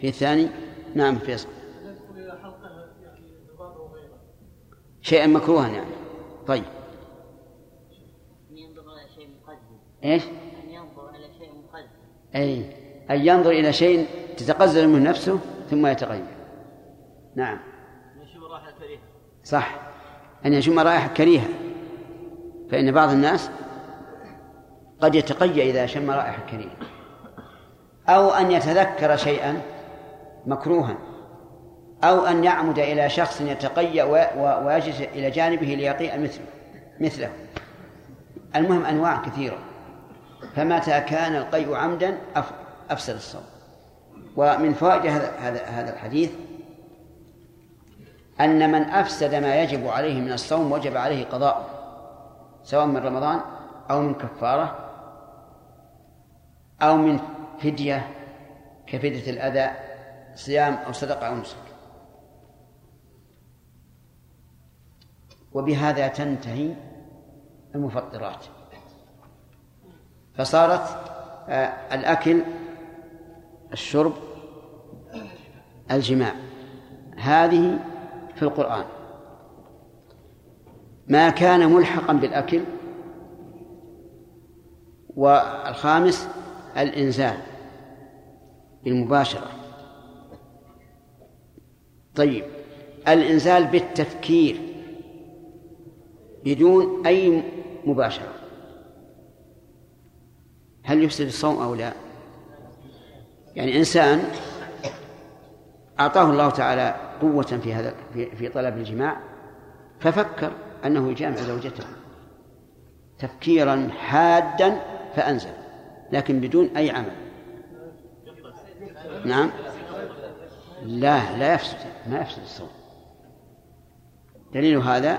في الثاني؟ نعم فيصل شيئا مكروها يعني. طيب. إيش؟ ان ينظر إلى شيء مقزز أي أن ينظر إلى شيء تتقزز منه نفسه ثم يتغير نعم. صح. أن يشم رائحة كريهة فإن بعض الناس قد يتقيأ إذا شم رائحة كريهة أو أن يتذكر شيئا مكروها أو أن يعمد إلى شخص يتقيأ ويجلس إلى جانبه ليقيء مثله مثله. المهم أنواع كثيرة فمتى كان القيء عمدا أفسد الصوم. ومن فوائد هذا هذا الحديث أن من أفسد ما يجب عليه من الصوم وجب عليه قضاء سواء من رمضان أو من كفارة أو من فدية كفدية الأذى صيام أو صدقة أو نسك. وبهذا تنتهي المفطرات. فصارت آه، الأكل الشرب الجماع. هذه في القرآن. ما كان ملحقا بالأكل. والخامس الإنزال بالمباشرة. طيب الإنزال بالتفكير بدون أي مباشرة. هل يفسد الصوم أو لا؟ يعني إنسان أعطاه الله تعالى قوة في هذا في, طلب الجماع ففكر أنه يجامع زوجته تفكيرا حادا فأنزل لكن بدون أي عمل. نعم. لا لا يفسد ما يفسد الصوم. دليل هذا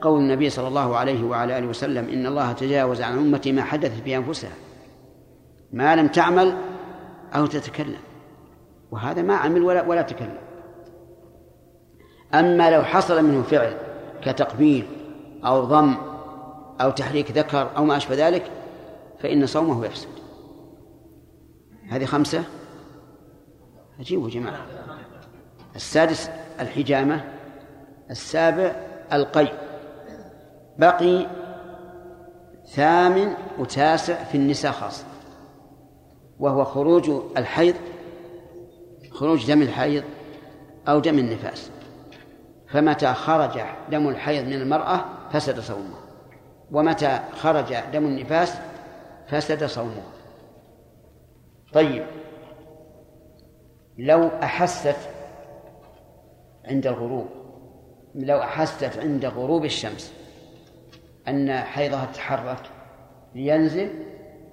قول النبي صلى الله عليه وعلى آله وسلم إن الله تجاوز عن أمتي ما حدثت في أنفسها ما لم تعمل أو تتكلم. وهذا ما عمل ولا ولا تكلم. أما لو حصل منه فعل كتقبيل أو ضم أو تحريك ذكر أو ما أشبه ذلك فإن صومه يفسد. هذه خمسة. أجيبوا جماعة. السادس الحجامة السابع القي بقي ثامن وتاسع في النساء خاصة. وهو خروج الحيض خروج دم الحيض أو دم النفاس. فمتى خرج دم الحيض من المرأة فسد صومها ومتى خرج دم النفاس فسد صومها طيب لو أحست عند الغروب لو أحست عند غروب الشمس أن حيضها تحرك لينزل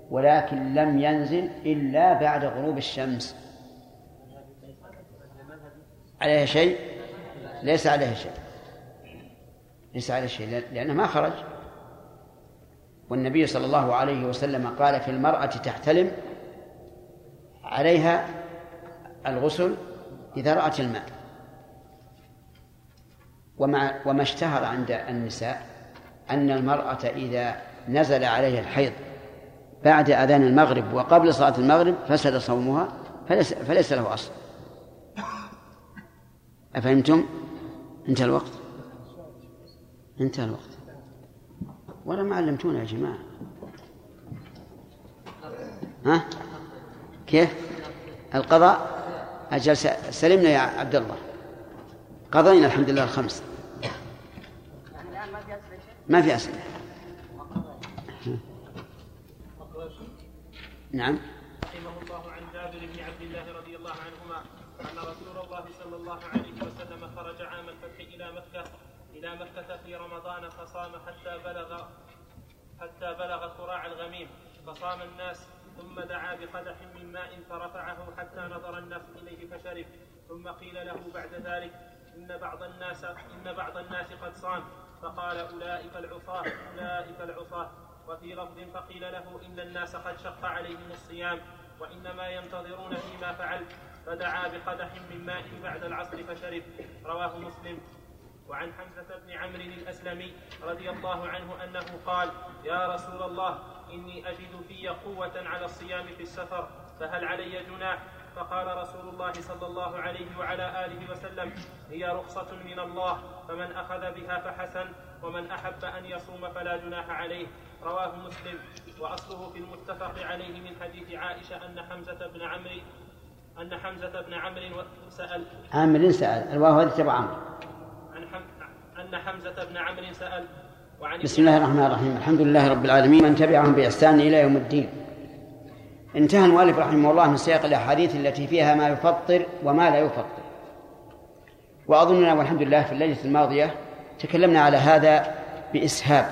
ولكن لم ينزل إلا بعد غروب الشمس عليها شيء؟ ليس عليها شيء. ليس عليها شيء لأنه ما خرج. والنبي صلى الله عليه وسلم قال في المرأة تحتلم عليها الغسل إذا رأت الماء. ومع وما اشتهر عند النساء أن المرأة إذا نزل عليها الحيض بعد أذان المغرب وقبل صلاة المغرب فسد صومها فليس, فليس له أصل. أفهمتم؟ انتهى الوقت. انتهى الوقت. ولا ما علمتونا يا جماعة. ها؟ كيف؟ القضاء؟ أجل سلمنا يا عبد الله قضينا الحمد لله الخمس. ما في أسئلة. نعم رحمه الله عن جابر بن عبد الله رضي الله عنهما أن رسول الله صلى الله عليه وسلم خرج عام الفتح إلى مكة إلى مكة في رمضان فصام حتى بلغ بلغ صراع الغميم فصام الناس ثم دعا بقدح من ماء فرفعه حتى نظر الناس إليه فشرب ثم قيل له بعد ذلك إن بعض الناس إن بعض الناس قد صام. فقال أولئك العصاة أولئك العصاة. وفي لفظ فقيل له إن الناس قد شق عليهم الصيام وإنما ينتظرون فيما فعل فدعا بقدح من ماء بعد العصر فشرب. رواه مسلم. وعن حمزة بن عمرو الأسلمي رضي الله عنه أنه قال يا رسول الله إني أجد في قوة على الصيام في السفر فهل علي جناح؟ فقال رسول الله صلى الله عليه وعلى آله وسلم هي رخصة من الله فمن أخذ بها فحسن ومن أحب أن يصوم فلا جناح عليه. رواه مسلم. وأصله في المتفق عليه من حديث عائشة أن حمزة بن عمرو أن حمزة بن عمرو سأل عامر سأل الواو هذه تبع عمرو. أن حمزة بن عمرو سأل وعن بسم الله الرحمن الرحيم. الحمد لله رب العالمين. من تبعهم بإحسان إلى يوم الدين. انتهى المؤلف رحمه الله من سياق الأحاديث التي فيها ما يفطر وما لا يفطر. وأظننا والحمد لله في الليلة الماضية تكلمنا على هذا بإسهاب.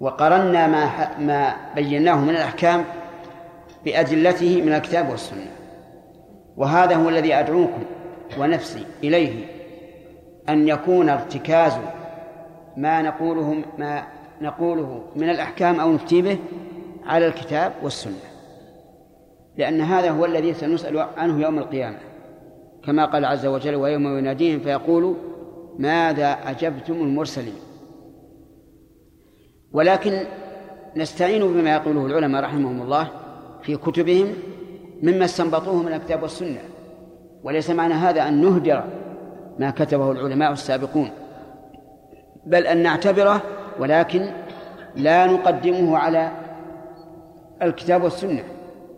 وقرنا ما ما بيناه من الأحكام بأدلته من الكتاب والسنة. وهذا هو الذي أدعوكم ونفسي إليه أن يكون ارتكاز ما نقوله ما نقوله من الأحكام أو نفتي به على الكتاب والسنة. لأن هذا هو الذي سنسأل عنه يوم القيامة. كما قال عز وجل ويوم يناديهم فيقول ماذا أجبتم المرسلين؟ ولكن نستعين بما يقوله العلماء رحمهم الله في كتبهم مما استنبطوه من الكتاب والسنة. وليس معنى هذا أن نهدر ما كتبه العلماء السابقون. بل أن نعتبره ولكن لا نقدمه على الكتاب والسنة.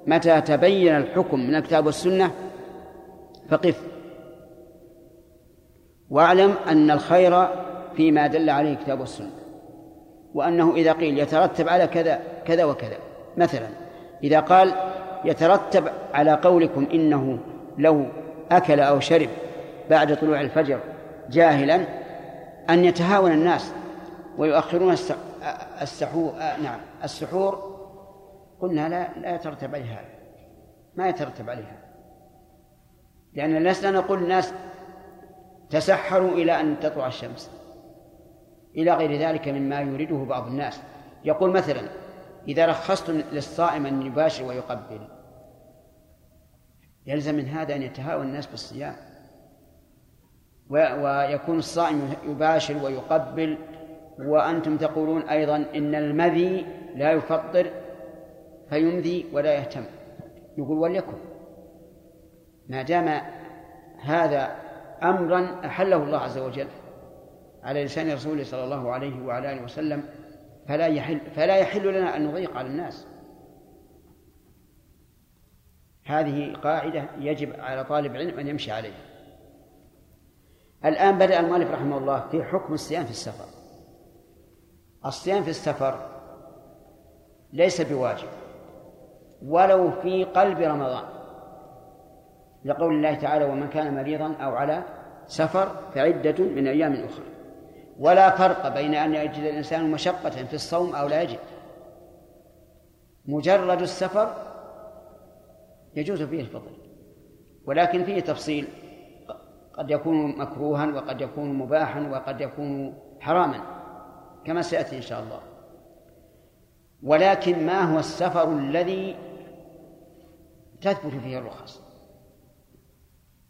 متى تبين الحكم من الكتاب والسنة؟ فقف. واعلم أن الخير فيما دل عليه الكتاب والسنة. وأنه إذا قيل يترتب على كذا كذا وكذا. مثلا إذا قال يترتب على قولكم إنه لو أكل أو شرب بعد طلوع الفجر جاهلا أن يتهاون الناس ويؤخرون السحور نعم السحور. قلنا لا لا يترتب عليها هذا ما يترتب عليها لأن لسنا نقول الناس تسحروا إلى أن تطلع الشمس إلى غير ذلك مما يريده بعض الناس. يقول مثلا إذا رخصتم للصائم أن يباشر ويقبل. يلزم من هذا أن يتهاون الناس بالصيام. ويكون الصائم يباشر ويقبل. وأنتم تقولون أيضا إن المذي لا يفطر فيمذي ولا يهتم. يقول وليكن. ما دام هذا أمرا أحله الله عز وجل على لسان رسوله صلى الله عليه وعلى آله وسلم فلا يحل فلا يحل لنا أن نضيق على الناس. هذه قاعدة يجب على طالب علم أن يمشي عليها. الآن بدأ المؤلف رحمه الله في حكم الصيام في السفر. الصيام في السفر ليس بواجب ولو في قلب رمضان. لقول الله تعالى ومن كان مريضا أو على سفر فعدة من أيام أخرى. ولا فرق بين أن يجد الإنسان مشقة في الصوم أو لا يجد. مجرد السفر يجوز فيه الفضل ولكن فيه تفصيل. قد يكون مكروها وقد يكون مباحا وقد يكون حراما كما سيأتي إن شاء الله. ولكن ما هو السفر الذي تثبت فيه الرخص؟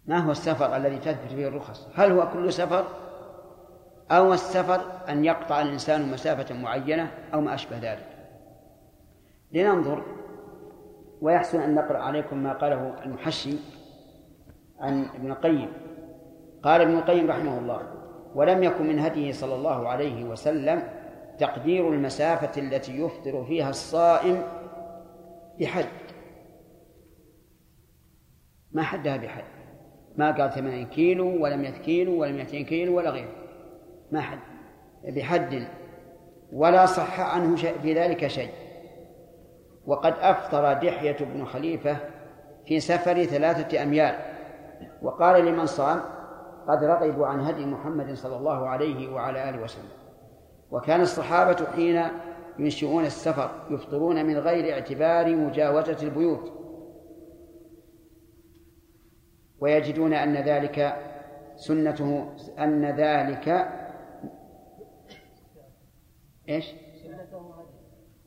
ما هو السفر الذي تثبت فيه الرخص؟ هل هو كل سفر؟ أو السفر أن يقطع الإنسان مسافة معينة أو ما أشبه ذلك؟ لننظر ويحسن أن نقرأ عليكم ما قاله المحشي عن ابن القيم. قال ابن القيم رحمه الله ولم يكن من هديه صلى الله عليه وسلم تقدير المسافة التي يفطر فيها الصائم بحد. ما حدها بحد. ما قال ثمانين كيلو ولا مئة كيلو ولا مئتين كيلو ولا غيره. ما حد. بحد. ولا صح عنه في ذلك شيء. وقد أفطر دحية بن خليفة في سفر ثلاثة أميال. وقال لمن صام؟ قد رغبوا عن هدي محمد صلى الله عليه وعلى آله وسلم. وكان الصحابة حين ينشئون السفر يفطرون من غير اعتبار مجاوزة البيوت. ويجدون أن ذلك سنته أن ذلك إيش؟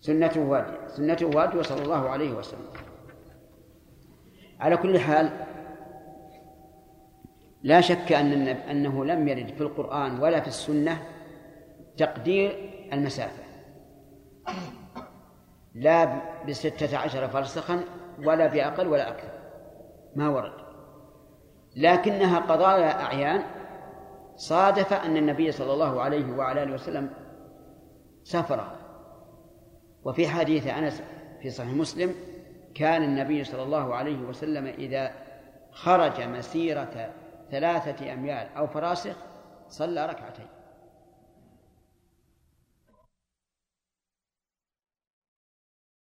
سنته وادي سنته وادي صلى الله عليه وسلم. على كل حال لا شك أن أنه لم يرد في القرآن ولا في السنة تقدير المسافة. لا بستة عشر فرسخا ولا بأقل ولا أكثر. ما ورد. لكنها قضايا أعيان صادف أن النبي صلى الله عليه وعلى آله وسلم سافر وفي حديث أنس في صحيح مسلم كان النبي صلى الله عليه وسلم إذا خرج مسيرة ثلاثة أميال أو فراسخ صلى ركعتين.